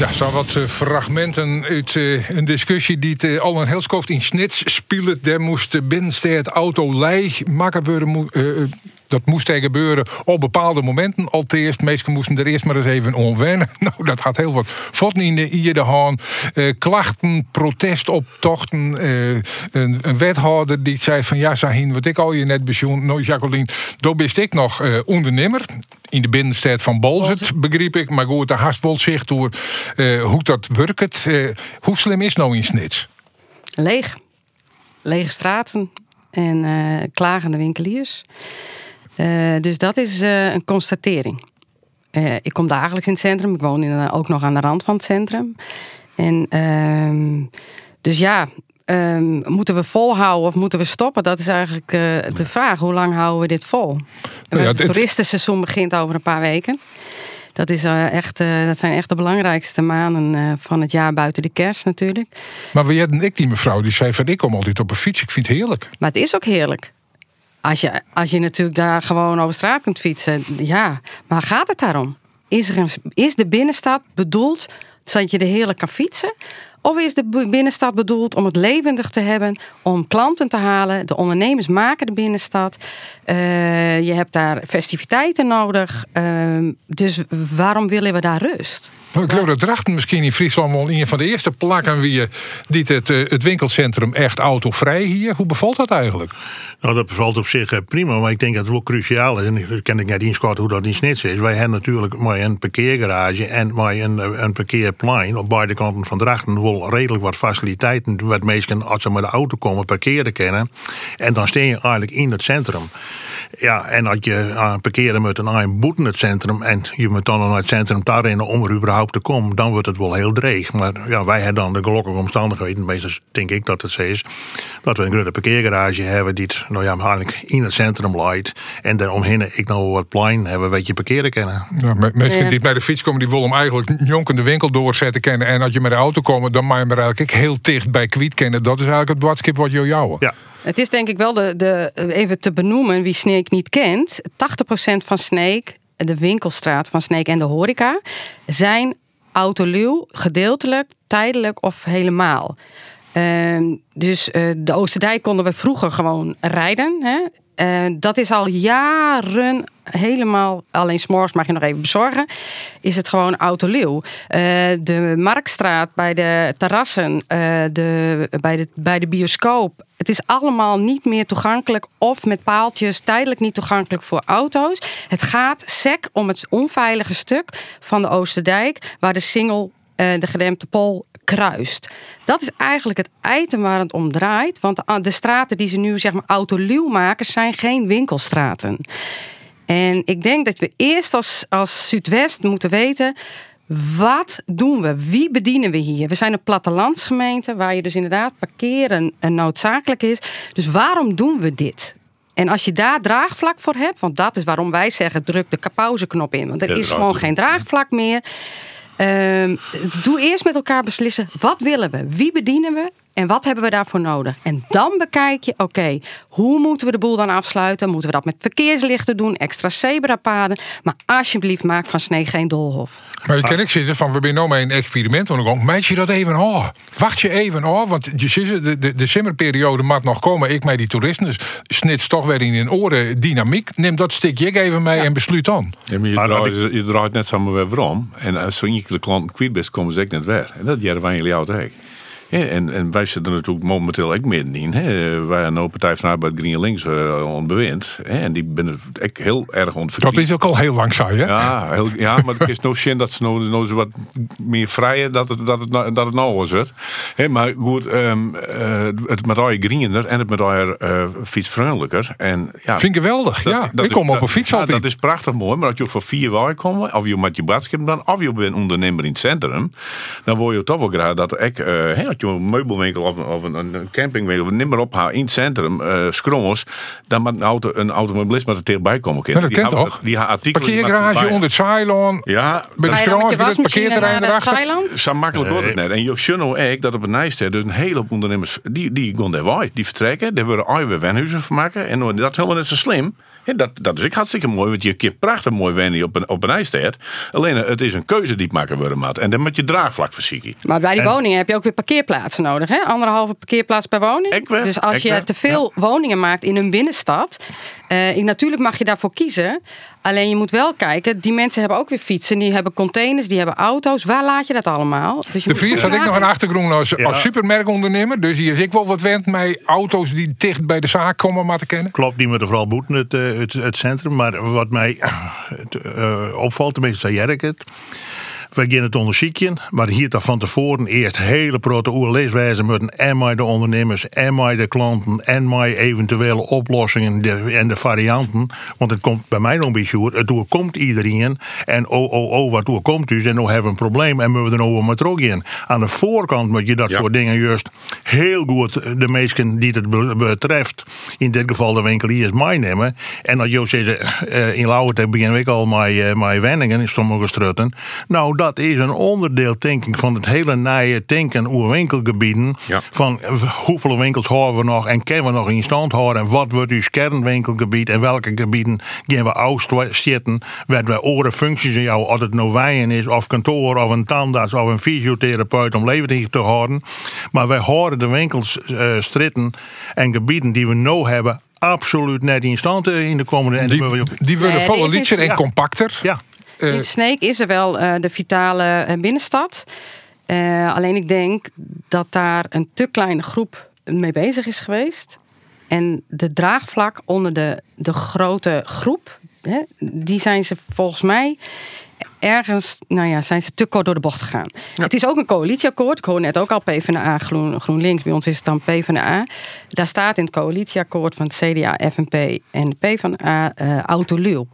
Ja, zo wat uh, fragmenten uit uh, een discussie die het, uh, al een helskoft in snits speelde. Daar moest de binnenstad auto lei maken worden. Dat moest tegen gebeuren op bepaalde momenten. Al eerst, meesten moesten er eerst maar eens even onwennen. Nou, dat had heel wat fotten in de ieder haan. klachten, protestoptochten. een, een, wethouder die zei van ja, Sahin, wat ik al je net bezoen. Nou, Jacqueline, daar ben ik nog ondernemer in de binnenstad van Bolzet, begreep ik. Maar goed, de haast wel zicht door uh, hoe dat werkt. Uh, hoe slim is nou in Snits? Leeg. Lege straten en uh, klagende winkeliers. Dus dat is een constatering. ik kom dagelijks in het centrum. Ik woon in, ook nog aan de rand van het centrum. En ehm, dus ja, Um, moeten we volhouden of moeten we stoppen? Dat is eigenlijk uh, de vraag. Hoe lang houden we dit vol? Nou ja, het toeristenseizoen begint over een paar weken. Dat, is, uh, echt, uh, dat zijn echt de belangrijkste maanden van het jaar buiten de kerst natuurlijk. Maar wie had ik die mevrouw die zei van ik kom altijd op een fiets. Ik vind het heerlijk. Maar het is ook heerlijk. Als je, als je natuurlijk daar gewoon over straat kunt fietsen. Ja, maar gaat het daarom? Is, er is de binnenstad bedoeld zodat je er heerlijk kan fietsen? Of is de binnenstad bedoeld om het levendig te hebben, om klanten te halen? De ondernemers maken de binnenstad. Uh, je hebt daar festiviteiten nodig. Uh, dus waarom willen we daar rust? Ik dat Drachten misschien in Friesland wel een van de eerste plakken wie die het, eh, het winkelcentrum echt autovrij hier. Hoe bevalt dat eigenlijk? Nou, dat bevalt op zich eh, prima, maar ik denk dat het wel cruciaal is. En ik ken ik net eens hoe dat in Snits is. Wij hebben natuurlijk maar een parkeergarage en maar een, een parkeerplein op beide kanten van Drachten. Wel redelijk wat faciliteiten, wat mensen als ze met de auto komen parkeren kennen. En dan steen je eigenlijk in het centrum. Ja, en als je aan parkeren moet een boeten het centrum en je moet dan naar het centrum daarin om er überhaupt te komen, dan wordt het wel heel dreig. Maar ja, wij hebben dan de gelukkige omstandigheden, meestal denk ik dat het zo is, dat we een grote parkeergarage hebben die het, nou ja, eigenlijk in het centrum leidt. En daaromheen ik nou wat plein hebben, weet je parkeren kennen. Ja, mensen die bij de fiets komen, die willen hem eigenlijk jonken de winkel doorzetten kennen. En als je met de auto komt, dan mag je hem eigenlijk heel dicht bij kwiet kennen. Dat is eigenlijk het watskip wat je jouwen. Ja. Het is denk ik wel de, de, even te benoemen wie Sneek niet kent. 80% van Sneek, de winkelstraat van Sneek en de horeca, zijn autoluw, gedeeltelijk, tijdelijk of helemaal. Uh, dus uh, de Oosterdijk konden we vroeger gewoon rijden. Hè? Uh, dat is al jaren helemaal, alleen s'morgens mag je nog even bezorgen, is het gewoon autoleeuw. Uh, de Marktstraat bij de terrassen, de, bij, de, bij de bioscoop. Het is allemaal niet meer toegankelijk of met paaltjes tijdelijk niet toegankelijk voor auto's. Het gaat sec om het onveilige stuk van de Oosterdijk, waar de single de gedempte pol kruist. Dat is eigenlijk het item waar het om draait. Want de straten die ze nu zeg maar autoluw maken, zijn geen winkelstraten. En ik denk dat we eerst als, als Zuidwest moeten weten. Wat doen we? Wie bedienen we hier? We zijn een plattelandsgemeente waar je dus inderdaad parkeren noodzakelijk is. Dus waarom doen we dit? En als je daar draagvlak voor hebt, want dat is waarom wij zeggen: druk de pauzeknop in. Want er is gewoon geen draagvlak meer. Ehm, doe eerst met elkaar beslissen, wat willen we? Wie bedienen we? En wat hebben we daarvoor nodig? En dan bekijk je, oké, hoe moeten we de boel dan afsluiten? Moeten we dat met verkeerslichten doen, extra zebrapaden? Maar alsjeblieft, maak van Snee geen doolhof. Maar je kan ik zitten van, we zijn nou met een experiment. Want dan meid je dat even af. Wacht je even af, want je ziet, de, de, de simmerperiode mag nog komen. Ik met die toeristen, dus snits toch weer in een oren dynamiek. Neem dat stikje even mee en besluit dan. Ja, maar je, draait, je draait net samen weer om. En als zo'n de klanten kwijt bent, komen ze net weer. En dat jaren wij jullie altijd. Ja, en, en wij zitten natuurlijk momenteel ook middenin. Hè. Wij aan de Partij van Arbeid Green Links uh, onbewind. Hè. En die ben ik heel erg ontverdiend. Dat is ook al heel lang saai, hè? Ja, heel, ja maar het is nog zin dat ze nou, nou zo wat meer vrijen dat het, dat het, nou- dat het nou was. Het. Hè, maar goed, um, uh, het met greener en het met al uh, fietsvriendelijker. En, ja, Vind ik geweldig, dat, ja. dat ik is- kom op een fiets ja, altijd. Dat is prachtig mooi, maar als je voor vier weken komt, of je met je badschip dan, of je bent ondernemer in het centrum, dan wil je toch wel graag dat ik, eh je een meubelwinkel of, een- of een, een campingwinkel niet meer ophaalt in het centrum, eh scrommels, dan moet een, auto, een automobilist met er tegenbij komen. Ja, dat Die kent toch? Die artikelen Parkeergarage onder het zeiloon. Ja, Bij de bij het parkeerterrein erachter. Zo makkelijk wordt het net. En ziet ook dat op het Nijster dus een hele hoop ondernemers die, die gaan daar weg. Die vertrekken, daar worden weer wenhuizen van maken. En dat is helemaal net zo slim. En dat, dat is ook hartstikke mooi, want je kunt prachtig mooi wennen op een, op een ijstijd. Alleen het is een keuze die het maken worden maat. En dan moet je draagvlak verzieken. Maar bij die woningen heb je ook weer parkeerplaatsen nodig. Hè? Anderhalve parkeerplaats per woning. Ik weet, dus als ik je te veel woningen maakt in een binnenstad. Eh, ik- natuurlijk mag je daarvoor kiezen. Alleen je moet wel kijken. Die mensen hebben ook weer fietsen. Die hebben containers. Die hebben auto's. Waar laat je dat allemaal? Dus je De Vries had ik nog een achtergrond als, Ja. als supermerkondernemer. Dus hier is ik wel wat wend met auto's die dicht bij de zaak komen maar te kennen. Klopt, die moeten vooral boeten, het, eh, het, het centrum. Maar wat mij het, eh, opvalt, tenminste zei Jerk het. We gaan het onderzoeken, maar hier toch van tevoren eerst hele grote oerleeswijzen moeten en met de ondernemers en met de klanten en met eventuele oplossingen en de varianten. Want het komt bij mij nog een beetje goed. Het komt iedereen en oh oh oh wat door komt dus en hebben we een probleem en moeten we er nou maar terug in. Aan de voorkant moet je dat Ja. soort dingen juist heel goed de mensen die het be- betreft, in dit geval de winkeliers, meenemen. En dat je zegt, eh, in Lauwertek beginnen we ook al met, eh, met wenningen in sommige strutten. Nou, dat is een onderdeel, denk ik, van het hele naaie denken over winkelgebieden. Ja. Van eh, hoeveel winkels houden we nog en kunnen we nog in stand houden? En wat wordt uw kernwinkelgebied en welke gebieden gaan we uitzetten? Waar we oren functies in jou, of het nou wijn is, of kantoor, of een tandarts, of een fysiotherapeut om levendig te houden. Maar wij houden de winkels, eh, stritten en gebieden die we nu hebben, absoluut net in stand eh, in de komende... en Die, je- die worden Nee, en ja. compacter. ja, In Sneek is er wel eh, de vitale eh, binnenstad. Eh, alleen ik denk dat daar een te kleine groep mee bezig is geweest. En de draagvlak onder de, de grote groep, hè, die zijn ze volgens mij ergens, nou ja, zijn ze te kort door de bocht gegaan. Het is ook een coalitieakkoord. Ik hoor net ook al PvdA, Groen, GroenLinks. Bij ons is het dan PvdA. Daar staat in het coalitieakkoord van het CDA, FNP en de PvdA uh, autoluw.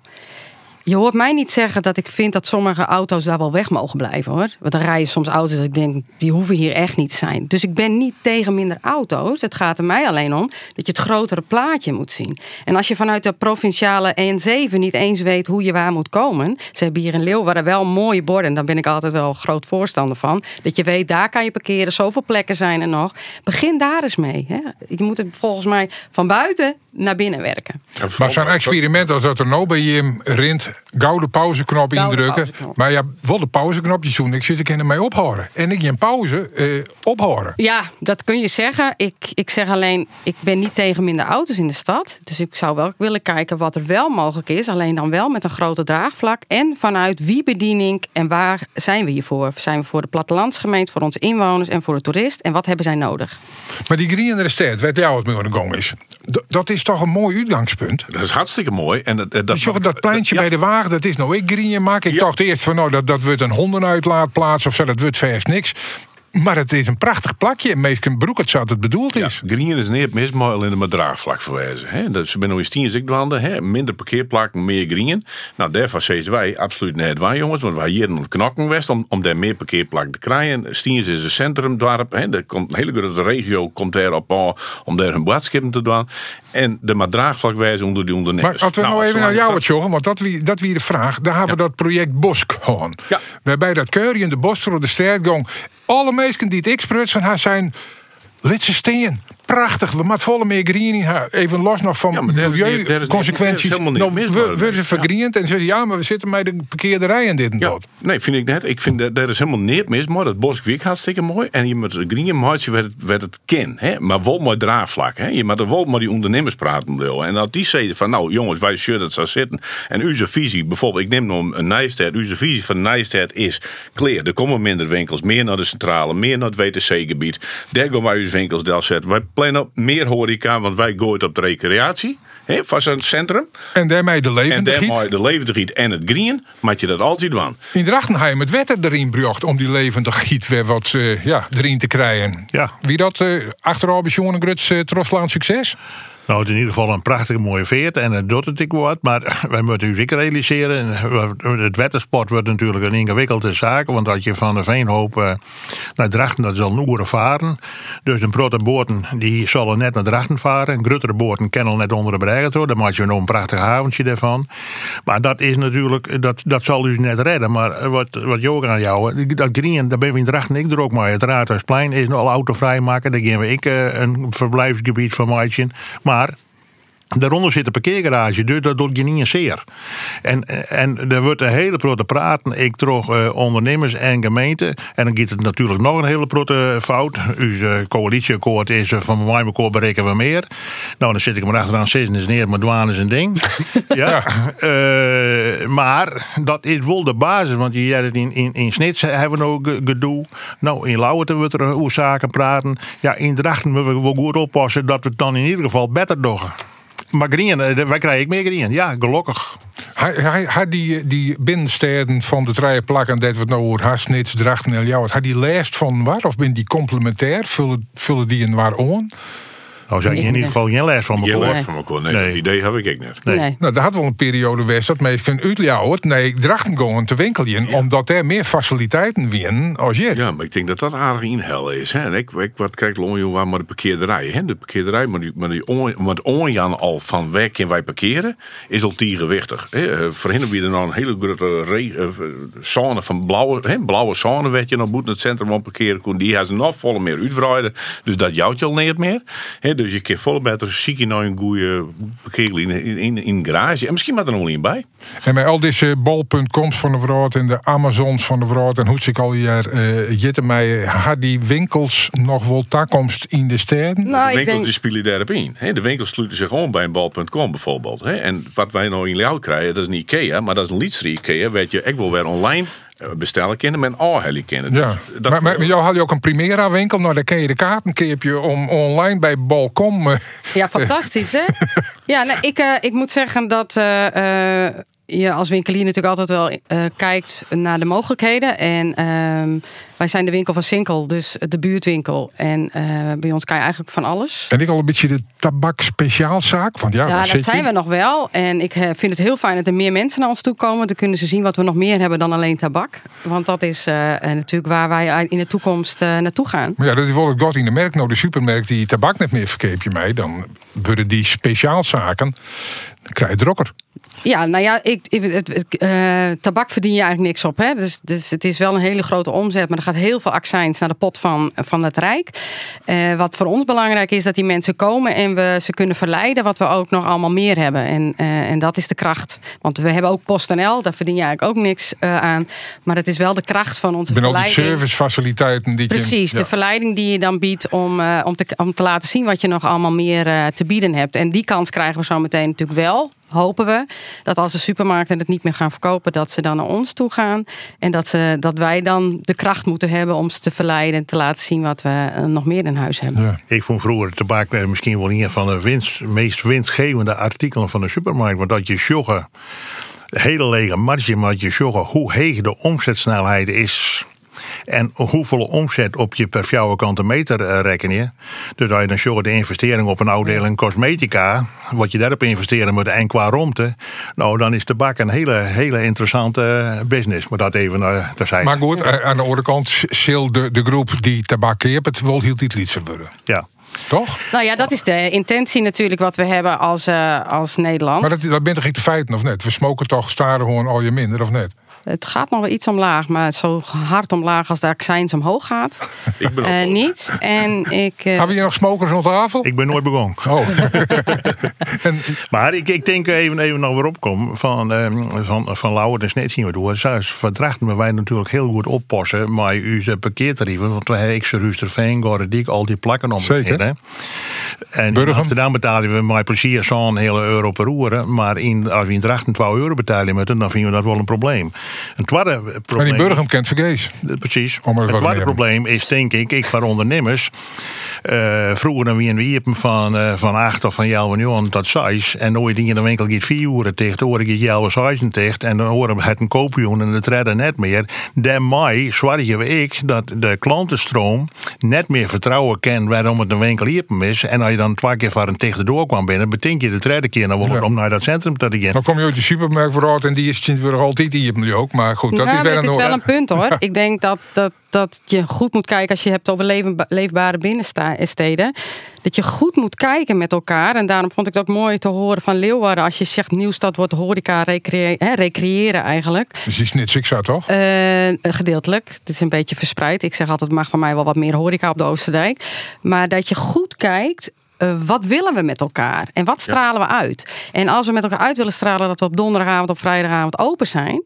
Je hoort mij niet zeggen dat ik vind dat sommige auto's daar wel weg mogen blijven hoor. Want dan rijden soms auto's dat ik denk, die hoeven hier echt niet te zijn. Dus ik ben niet tegen minder auto's. Het gaat er mij alleen om dat je het grotere plaatje moet zien. En als je vanuit de provinciale EN7 niet eens weet hoe je waar moet komen. Ze hebben hier in Leeuwarden wel mooie borden. En daar ben ik altijd wel groot voorstander van. Dat je weet, daar kan je parkeren. Zoveel plekken zijn er nog. Begin daar eens mee. Hè. Je moet het volgens mij van buiten naar binnen werken. Maar zo'n experiment als dat er nou bij je rint, gauw de pauzeknop indrukken. pauzeknop. Maar ja, wel de pauzeknopje zoen. Ik zit er mee ophouden. En ik in pauze eh, ophouden. Ja, dat kun je zeggen. Ik, ik zeg alleen, ik ben niet tegen minder auto's in de stad. Dus ik zou wel willen kijken wat er wel mogelijk is. Alleen dan wel met een grote draagvlak. En vanuit wie bedien ik en waar zijn we hiervoor? Zijn we voor de plattelandsgemeente, voor onze inwoners en voor de toerist? En wat hebben zij nodig? Maar die Greenere Stad, waar jou het mee aan de gang is. Dat is toch een mooi uitgangspunt. Dat is hartstikke mooi. En dat, dat, Dus joh, dat pleintje bij de wagen, dat is nou ik green maken. Ik Ja. dacht eerst van nou, dat, dat wordt een hondenuitlaatplaats of zo, dat wordt vers niks. Maar het is een prachtig plakje. Meestal broek het zat het bedoeld Ja, is. Green is niet mis, maar alleen maar draagvlak verwijzen. Hè? Dus ze eens tien zikdwanden, hè? minder parkeerplakken, meer green. Nou, daarvan zeggen wij absoluut net waar, jongens. Want wij hier in het knokken west om, om daar meer parkeerplakken te krijgen. Stiens is een centrumdorp. Hè? Er komt een hele grote regio komt daar op aan om daar hun boodschappen te doen. En de maar draagvlak wijzen onder die ondernemers. Maar als we nou, even naar jou wat jongen, want dat wie, dat wie de vraag. Daar hebben we dat project Bosk gewoon. Waarbij dat keurje in de bos door de sterk gong. Alle mensen die het ik van haar zijn. Laat ze steen. Prachtig. We moeten volle meer green. Even los nog van Ja, maar milieuconsequenties. Nou, we worden vergriend en zeggen ja, maar we zitten met de parkeerde rij en dit en Ja, dat. nee, vind ik net. Ik vind dat daar is helemaal niet mis. Maar dat Boskwiek hartstikke mooi. En je moet green maatje werd het, werd het ken. Hè? Maar wel mooi draagvlak. Hè? Je moet er wel met die ondernemers praten. bedoel. En dat die zeiden van nou jongens, wij zullen het zo zitten. En uw visie, bijvoorbeeld, ik neem nog een Nijstad. Uw visie van Nijstad is clear. Er komen minder winkels, meer naar de centrale, meer naar het WTC-gebied. Daar gaan wij uw winkels deel zetten. Wij plannen op meer horeca, want wij gooien op de recreatie. Hè, van zo'n centrum. En daarmee de En levendigheid. daarmee de levendigheid en het green, moet je dat altijd doen. In Drachtenheim het wetter erin bracht om die levendigheid weer wat eh, ja, erin te krijgen. Ja. Wie dat uh, achteraf bij Jonge Gruts uh, succes? Nou, het is in ieder geval een prachtige mooie veert en het doet het ik wat. Maar wij moeten u zeker realiseren. Het wettersport wordt natuurlijk een ingewikkelde zaak. Want als je van de Veenhoop uh, naar Drachten, dat zal een varen. Dus een grote boten die zullen net naar Drachten varen. Een grotere boten kennen net onder de bregen door. Dan maak je nog een prachtig haventje ervan. Maar dat is natuurlijk, dat, dat zal u net redden. Maar wat, wat Joga aan jou, dat green, daar ben we in Drachten ik er ook maar. Het Raadhuisplein is al autovrij maken. Daar geven we ik een verblijfsgebied van Maatje. Maar mar Daaronder zit een parkeergarage, dus dat doet je niet een zeer. En, en er wordt een hele grote praten, ik trog uh, ondernemers en gemeenten. En dan gaat het natuurlijk nog een hele grote fout. Uw coalitieakkoord is uh, van mijn akkoord berekenen we meer. Nou, dan zit ik maar achteraan zitten is neer, maar douane is een ding. ja. Uh, maar dat is wel de basis, want je het in, in, in Snits hebben we nog gedoe. Nou, in Lauwert wordt er hoe zaken praten. Ja, in Drachten moeten we wel goed oppassen dat we het dan in ieder geval beter doen. Maar green, wij krijgen meer green. Ja, gelukkig. Hij, hij, hij die, die binnensteden van de drie plakken, dat het nou over Harsnits, Drachten en had die lijst van waar? Of ben die complementair? Vullen, vullen die een waar on? Nou, zou je in ieder geval geen les van me Geen les horen. van me horen. Nee, dat idee heb ik ook net. Nee. Nee. Nou, daar had wel een periode geweest dat mensen uitljouwert nee, Drachten gaan te winkelen, omdat er meer faciliteiten winnen als je. Ja, maar ik denk dat dat aardig inhellen is. Hè. En ik, ik, wat krijgt Lonjo waar maar de parkeerderij. Hè. De parkeerderij, maar die, maar die on, onjan al van waar kunnen wij parkeren, is al tegenwichtig. Hè. Voor hen hebben we dan een hele grote re, uh, zone van blauwe, hè, blauwe zone, weet je, nog moet in het centrum van parkeren kon. Die hebben ze nog volle meer uitbreiden. Dus dat jouwt je al niet meer. Hè. Dus je kan volle beter ziek je nou een goede parkeerlinie in, in, in een garage. En misschien maar er nog niet bij. En met al deze bol.coms van de vrouw en de Amazons van de vrouw en hoe ik al hier uh, jitten mij, had die winkels nog wel toekomst in de steden? Nou, de winkels denk... die spelen daarop in. Hè, de winkels sluiten zich gewoon bij een bal.com bijvoorbeeld. Hè. En wat wij nou in Ljouw krijgen, dat is niet Ikea, maar dat is een Lietsri Ikea. Weet je, ik wil weer online eh, bestellen kennen met een heli kennen. Ja, Dus dat maar, maar jou had je ook een Primera winkel, nou daar ken je de kaarten keep je om online bij Bol.com. eh, Ja, fantastisch hè? Ja, nou, ik, uh, ik moet zeggen dat uh, uh, je als winkelier natuurlijk altijd wel kijkt naar de mogelijkheden. En ehm, wij zijn de winkel van Sinkel, dus de buurtwinkel. En bij ons kan je eigenlijk van alles. En ik al een beetje de tabak speciaalzaak. Want ja, ja dat zijn we nog wel. En ik vind het heel fijn dat er meer mensen naar ons toe komen. Dan kunnen ze zien wat we nog meer hebben dan alleen tabak. Want dat is natuurlijk waar wij in de toekomst naartoe gaan. Maar ja, dat is wel het god in de merk. Nou, de supermerk die tabak net meer verkeep je mij. Dan worden die speciaalzaken, dan krijg je drokker. Ja, nou ja, ik, ik het, uh, tabak verdien je eigenlijk niks op. Hè? Dus, dus het is wel een hele grote omzet, maar er gaat heel veel accijns naar de pot van, van het Rijk. Uh, wat voor ons belangrijk is, dat die mensen komen en we ze kunnen verleiden, wat we ook nog allemaal meer hebben. En, uh, en dat is de kracht. Want we hebben ook PostNL, daar verdien je eigenlijk ook niks aan. Maar het is wel de kracht van onze verleiding. al die servicefaciliteiten die Precies, je, ja. de verleiding die je dan biedt om, om, te, om te laten zien wat je nog allemaal meer te bieden hebt. En die kans krijgen we zo meteen natuurlijk wel hopen we dat als de supermarkten het niet meer gaan verkopen, dat ze dan naar ons toe gaan. En dat, ze, dat wij dan de kracht moeten hebben om ze te verleiden en te laten zien wat we nog meer in huis hebben. Ja. Ik vond vroeger tabak misschien wel een van de winst, meest winstgevende artikelen van de supermarkt. Want dat je joggen, hele lege marge, maar je joggen hoe heeg de omzetsnelheid is. En hoeveel omzet op je per vierkante meter uh, reken je? Dus als je dan zorgt de investering op een afdeling cosmetica, wat je daarop investeren moet en qua romte, nou dan is tabak een hele, hele interessante business. Maar dat even uh, terzijde. Maar goed, aan de andere kant zal de, de groep die tabak heeft, het wel heel iets worden. Ja. Toch? Nou ja, dat is de intentie natuurlijk wat we hebben als, uh, als Nederland. Maar dat, dat bent toch de feiten of net? We smoken toch staren gewoon al je minder of net? Het gaat nog wel iets omlaag, maar zo hard omlaag als de accijns omhoog gaat. Ik ben Eh, wel- niet. En ik. eh, Hebben we hier nog smokers aan tafel? Ik ben nooit begonnen. Oh. Maar ik, ik denk even, even nog weer opkom van, ehm, van, van Lauwert en Snet zien we door. Zelfs verdrachten we wij natuurlijk heel goed oppassen met onze parkeertarieven. Want we hebben Xerusterveen, Gorediek, al die plakken om Zeker. En in. Amsterdam betalen we met plezier zo'n hele euro per uur. Maar in, als we in Drachten 2 euro betalen moeten, dan vinden we dat wel een probleem. Een tweede probleem... die Burgum kent vergees. Precies. Om er het tweede probleem is denk ik, ik van ondernemers. eh, vroeger dan wie een wiepen van, eh, van 8 of van jou en tot 6. En nooit in de winkel gaat 4 uur dicht. Dan hoor ik jou en 6 dicht. En dan horen we het een koopjoen en het redden net meer. Mij zwaar we ik dat de klantenstroom net meer vertrouwen kent waarom het een winkel hier is. En als je dan twee keer van een dichte door kwam binnen, betekent je de derde keer dan wel om naar dat centrum te gaan. Dan kom je uit de supermarkt vooruit en die is Sint-Wurg altijd hier ook. Maar goed, dat nou, is een is wel een punt hoor. Ik denk dat, dat, dat je goed moet kijken als je hebt over leefbare binnensteden. Dat je goed moet kijken met elkaar. En daarom vond ik het ook mooi te horen van Leeuwarden. Als je zegt Nieuwstad wordt horeca recrea- hè, recreëren eigenlijk. Ik zou toch? Eh, gedeeltelijk. Het is een beetje verspreid. Ik zeg altijd, mag van mij wel wat meer horeca op de Oosterdijk. Maar dat je goed kijkt. Eh, wat willen we met elkaar? En wat stralen we uit? En als we met elkaar uit willen stralen dat we op donderdagavond, op vrijdagavond open zijn.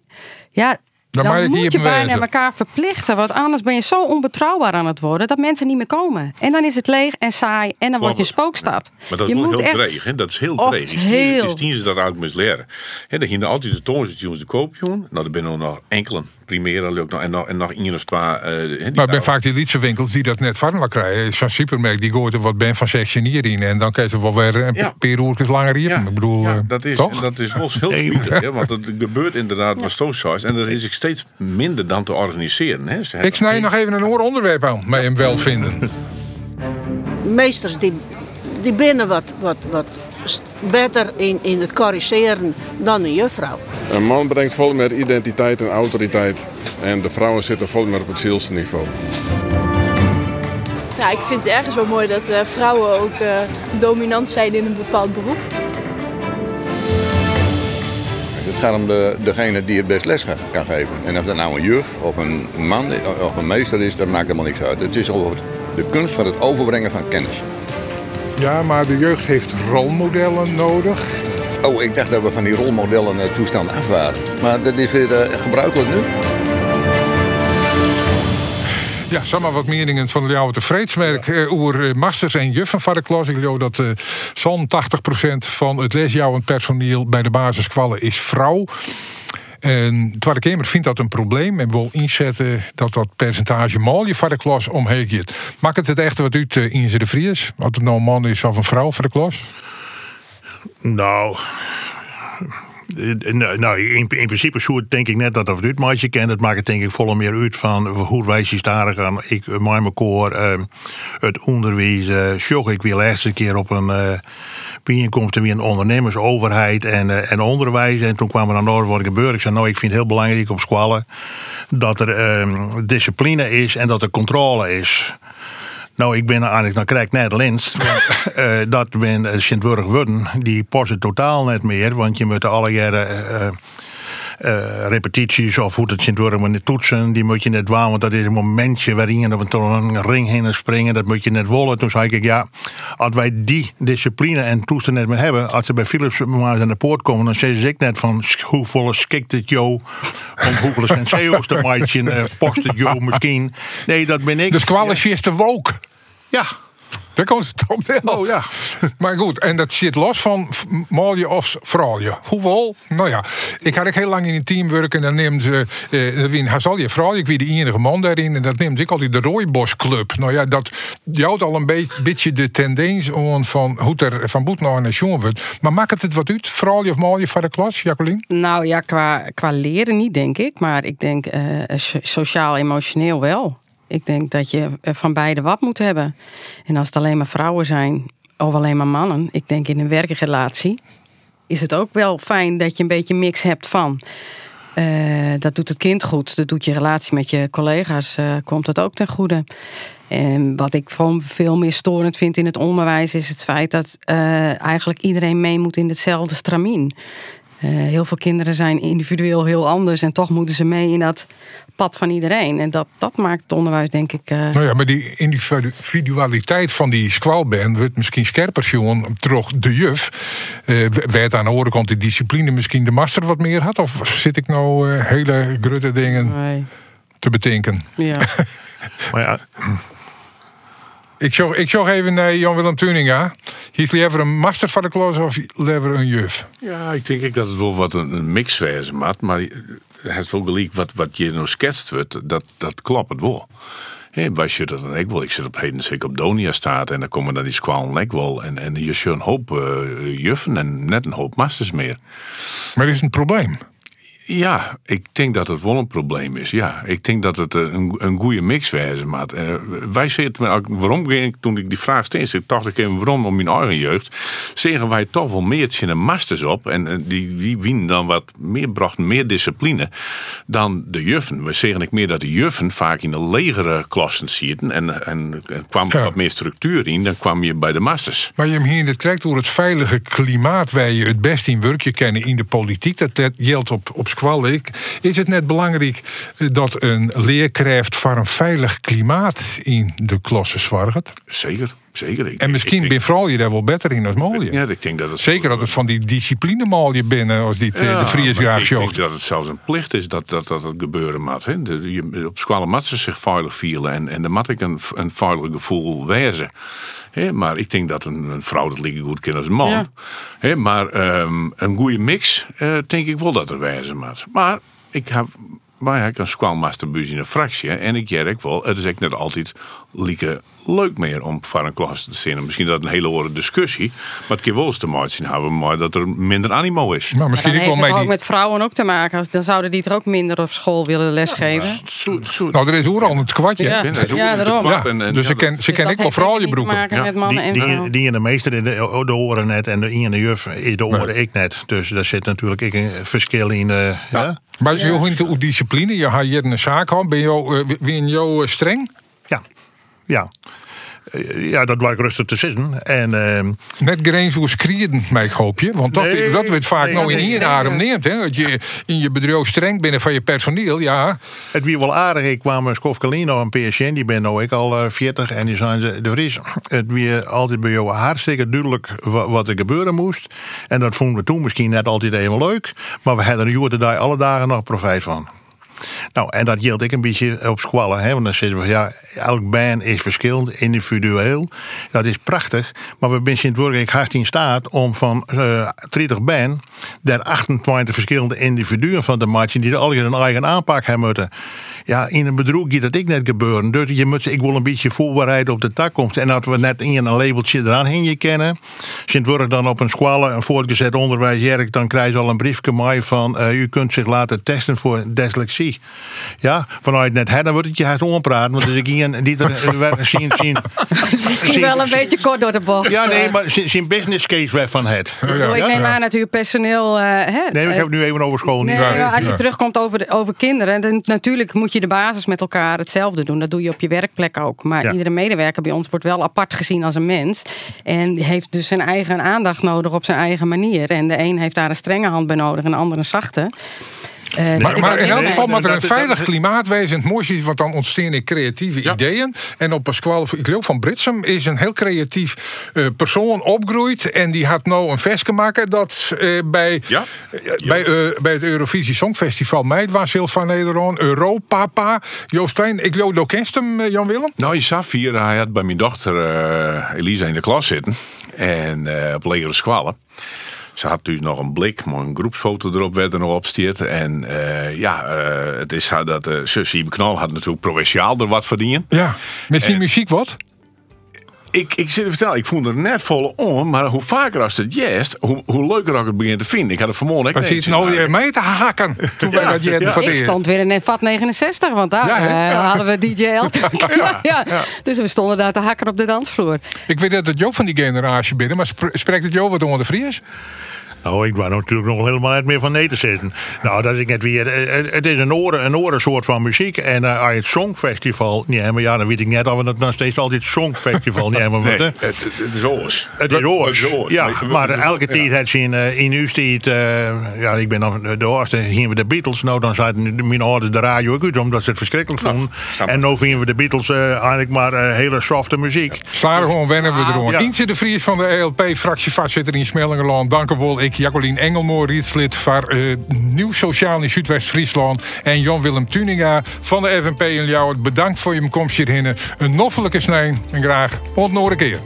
Ja, Dan dan, je moet je bijna wezen. elkaar verplichten. Want anders ben je zo onbetrouwbaar aan het worden dat mensen niet meer komen. En dan is het leeg en saai. En dan word je spookstad. Maar dat je is wel moet heel echt- dreig. Hè? Dat is heel Och, dreig. Heel. stien- Die ze dat uit moest leren. Hè, dat je altijd de toonzetjes de koopjoen. Nou, er zijn nog enkele primaire ook nog. En nog, en nog één of twee. eh, die Maar zijn vaak die lietse winkels die dat net van krijgen. Zo'n supermarkt die gooit er wat ben van sectioneer in. En dan krijg je wel weer een Ja. paar uurtjes langer hier. ik bedoel, Ja, eh, dat is, toch? dat is wel heel spietig. hè, Want het gebeurt inderdaad wat zo saai is. En er is steeds minder dan te organiseren. Hè. Ze Ik snij nog even een oor onderwerp aan. Met hem wel vinden. meesters die, die binnen wat, wat, wat beter in, in het corrigeren dan een juffrouw. Een man brengt vol met identiteit en autoriteit. En de vrouwen zitten vol meer op het zielsniveau. Nou, ik vind het ergens wel mooi dat eh, vrouwen ook eh, dominant zijn in een bepaald beroep. Het gaat om de, degene die het best les kan geven. En of dat nou een juf of een man of een meester is, dat maakt helemaal niks uit. Het is over de kunst van het overbrengen van kennis. Ja, maar de jeugd heeft rolmodellen nodig. Oh, ik dacht dat we van die rolmodellen eh, toestand af waren. Maar dat is weer eh, gebruikelijk nu. Ja, zeg maar wat meningen van de oude tevredsmerk eh, over eh, masters en juffen van de klas. Ik geloof dat eh, zo'n 80% van het lesjouwend personeel bij de basiskwallen is vrouw. En de Tweede Kamer vindt dat een probleem en wil inzetten dat dat percentage malje van de klas omheen gaat. Maakt het het echt wat uit in de Vries? Of het nou een man is of een vrouw voor de klas? Nou. Eh, Nou, in, in principe denk ik net dat of het uitmaatje kent. Het maakt het denk ik volle meer uit van hoe wij zien daar gaan. Ik, met mijn koor, eh, het onderwijs, eh zocht ik weer de laatste keer op een eh bijeenkomst weer een ondernemersoverheid en, eh, en onderwijs. En toen kwam aan de orde wat gebeurde. Ik zei, nou, ik vind het heel belangrijk op scholen dat er eh, discipline is en dat er controle is. Nou, ik ben eigenlijk, dan krijg ik net linst. want, eh, dat ben Sint-Wurg Wudden. Die past het totaal net meer. Want je moet alle jaren eh, eh, repetities of hoe het Sint-Wurg moet niet toetsen. Die moet je net waan. Want dat is een momentje waarin je op een, ring heen springen. Dat moet je net wollen. Toen zei ik, ja, als wij die discipline en toestand net meer hebben. Als ze bij Philips maar aan de poort komen. Dan zeggen ze ik net van hoe volle skikt het jou. Om hoeveel senseo's te maken. Uh, post het jou misschien. Nee, dat ben ik. Dus kwalificeer is te woke. Ja. Daar komt het op neer. Oh ja. Maar goed, en dat zit los van malje of vrouwje. Hoeveel? Nou ja, ik had ook heel lang in een team werken. En dan neemt ze, uh, Wien Hazalje vrouw. Ik wie de enige man daarin. En dat neemt ik altijd de Rooibos Club. Nou ja, dat jouwt al een beetje, beetje de tendens aan van hoe er van boet naar een jongen wordt. Maar maakt het het wat uit? Vrouwje of malje van de klas, Jacqueline? Nou ja, qua, qua leren niet, denk ik. Maar ik denk uh, sociaal-emotioneel wel. Ik denk dat je van beide wat moet hebben. En als het alleen maar vrouwen zijn of alleen maar mannen, ik denk in een werkrelatie, is het ook wel fijn dat je een beetje mix hebt van. Uh, dat doet het kind goed, dat doet je relatie met je collega's, uh, komt dat ook ten goede. En wat ik veel meer storend vind in het onderwijs is het feit dat eigenlijk iedereen mee moet in hetzelfde stramien. eh, heel veel kinderen zijn individueel heel anders. En toch moeten ze mee in dat pad van iedereen. En dat, dat maakt het onderwijs, denk ik. eh, Nou ja, maar die individualiteit van die squalband wordt misschien scherper, jongen, terug de juf. Eh werd aan de andere kant die discipline misschien de master wat meer had? Of zit ik nou eh, hele grutte dingen te bedenken? Ja. maar ja. Ik zag, ik zag even naar Jan-Willem Tuninga. Is liever een master van de klas of liever een juf? Ja, ik denk ik dat het wel wat een, mix wezen maat. Maar het wel gelijk wat, wat je nou schetst wordt, dat, dat klopt het wel. Hey, wij zitten dan ik wel. Ik zit op heden zeker op Donia staat en dan komen dan die squalen ik wel. En, en je ziet een hoop eh, juffen en net een hoop masters meer. Maar is het een probleem? Ja, ik denk dat het wel een probleem is. Ja, ik denk dat het eh, een, een goede mix maat. Uh, wij zitten, waarom ging toen ik die vraag steeds, ik dacht ik even waarom om mijn eigen jeugd, zeggen wij toch wel meer een masters op en uh, die, die winnen dan wat meer brachten meer discipline dan de juffen. We zeggen ik meer dat de juffen vaak in de legere klassen zitten en, en, en kwam ja. wat meer structuur in, dan kwam je bij de masters. Maar je hem hier het krijgt door het veilige klimaat waar je het best in werkje kennen in de politiek, dat, geldt op, op is het net belangrijk dat een leerkracht voor een veilig klimaat in de klasse zorgt? Zeker. Zeker. Ik, en misschien ben vooral je daar wel beter in als Molje. Ja, ik denk dat het Zeker dat het van die discipline Molje binnen als die ja, de Fries graag Ik denk dat het zelfs een plicht is dat dat, dat het gebeuren moet. Hè. De, je, op school mat ze zich veilig vielen en, en dan moet ik een, een veilig gevoel wezen. He, maar ik denk dat een, een vrouw dat liggen goed kan als een man. Ja. He, maar um, een goede mix, uh, denk ik wel dat er wezen moet. Maar ik heb wij hebben een squalmasterbus in een fractie. En ik jerk wel, het is echt net altijd lieke leuk meer om klas te zien. Misschien dat een hele horen discussie. Maar het kan wel eens te maken zien hebben, maar dat er minder animo is. Maar misschien maar heeft mee het die... ook met vrouwen ook te maken. Dan zouden die er ook minder op school willen lesgeven. Ja, zo, zo. Nou, er is al een kwartje. Ja, Ja, is het daarom. kwart en- en dus ze ken, ze ken dat ik wel vooral je niet broeken. maken met mannen en Die, die in de meester, in de, de oren net en de in de juf, in de oren ik net. Dus daar zit natuurlijk ik een verschil in. eh, ja. Maar zo in de discipline, je had hier een zaak gehad, ben je uh, ben je streng? Ja. Ja. Eh, Ja, dat ik rustig te zitten. En ehm, Net geen zoals krieden, mij hoop je. Want dat, Nee, dat wordt vaak nee, nou in hier adem neemt. Hè? Dat je in je bedrijf streng binnen van je personeel, ja. het wie wel aardig. Ik kwam een Skofkalino, een PSN, die ben nou ik al eh, 40 en die zijn ze de Vries. Het wie altijd bij jou hartstikke duidelijk wa- wat er gebeuren moest. En dat vonden we toen misschien net altijd even leuk. Maar we hadden er joer daar alle dagen nog profijt van. Nou, en dat geldt ik een beetje op squallen. Hè? Want dan zitten we van ja, elk band is verschillend, individueel. Dat is prachtig. Maar we zijn werkelijk hard in staat om van eh 30 band daar 28 verschillende individuen van te maken die er alle een eigen aanpak hebben moeten. Ja, in een bedroeg gaat dat ik net gebeuren. Dus je moet ik wil een beetje voorbereiden op de toekomst. En dat we net in een labeltje eraan heen kennen. Als je het wordt dan op een squallen, een voortgezet onderwijs, Jerk, dan krijg je al een briefje mee van eh, u kunt zich laten testen voor dyslexie. Ja, vanuit net hè, dan wordt het je hard ompraten. Want als ik hier die er werd zien, zien, Misschien zien- wel een beetje kort door de bocht. Ja, nee, eh. maar zijn business case weg van het. Ik bedoel, ik neem aan dat u personeel. eh, hè, Nee, ik heb het nu even over school. Nee, niet. als je terugkomt over, de- over kinderen, dan natuurlijk moet je de basis met elkaar hetzelfde doen. Dat doe je op je werkplek ook. Maar Ja. iedere medewerker bij ons wordt wel apart gezien als een mens. En die heeft dus zijn eigen aandacht nodig op zijn eigen manier. En de een heeft daar een strenge hand bij nodig en de ander een zachte. Eh, Maar, maar in elk geval moet er een veilig klimaat wezen. Het mooiste is, want dan ontstaan er creatieve ideeën. En op Pasquale, ik geloof van Britsum, is een heel creatief eh, persoon opgroeid. En die had nou een versje maken dat eh, bij, Ja? bij, eh, bij het Eurovisie Songfestival Meid was heel van Nederland. Europapa. Joost Klein, ik geloof ook kent hem, Jan Willem. Nou, je zag hier, hij had bij mijn dochter Elisa in de klas zitten. En eh, op legere squallen. Ze had dus nog een blik, maar een groepsfoto erop werd er nog opstiert. En eh, ja, eh, het is zo dat uh, zus Iebe Knal had natuurlijk provinciaal er wat verdienen. Ja, met zijn En- muziek wat? Ik, ik zit te vertellen, ik vond er net volle on, maar hoe vaker als het jest, hoe, hoe leuker ik het begin te vinden. Ik had het vanmorgen ineens zit nou weer mee te hakken. Toen wij dat je voor Ik de stond weer in vat 69, want daar Ja, eh, Ja. hadden we DJ Elton. Ja, Ja. Dus we stonden daar te hakken op de dansvloer. Ik weet dat het Jo van die generatie binnen, maar spre- spreekt het Jo wat onder de Fries? Nou, ik wou natuurlijk nog helemaal niet meer van nee te zitten. Nou, dat is net weer. eh, Het is een oren, een oren soort van muziek. En eh, als je het Songfestival. Nee, maar ja, dan weet ik net of we het nog steeds altijd Songfestival niet hebben. Nee, het, het is oors. Het is oors. Het is oors. Ja, Maar- elke tijd had ze in, eh, in uw tijd, eh, ja, ik ben dan de oudste, gingen we de Beatles. Nou, dan zeiden mijn ouders de radio ook uit, omdat ze het verschrikkelijk vonden. en nu vinden we de Beatles eh, eigenlijk maar eh, hele softe muziek. Zwaar gewoon wennen we erom. Ja. Ientje de Vries van de ELP-fractievoorzitter in Smellingerland. Dank u wel. Ik, Jacqueline Engelmoor, rietslid van eh, Nieuw Sociaal in Zuidwest-Friesland. En Jan-Willem Tuninga van de FNP in Ljouwert. Bedankt voor je komst hierheen. Een noffelijke snij en graag een keer.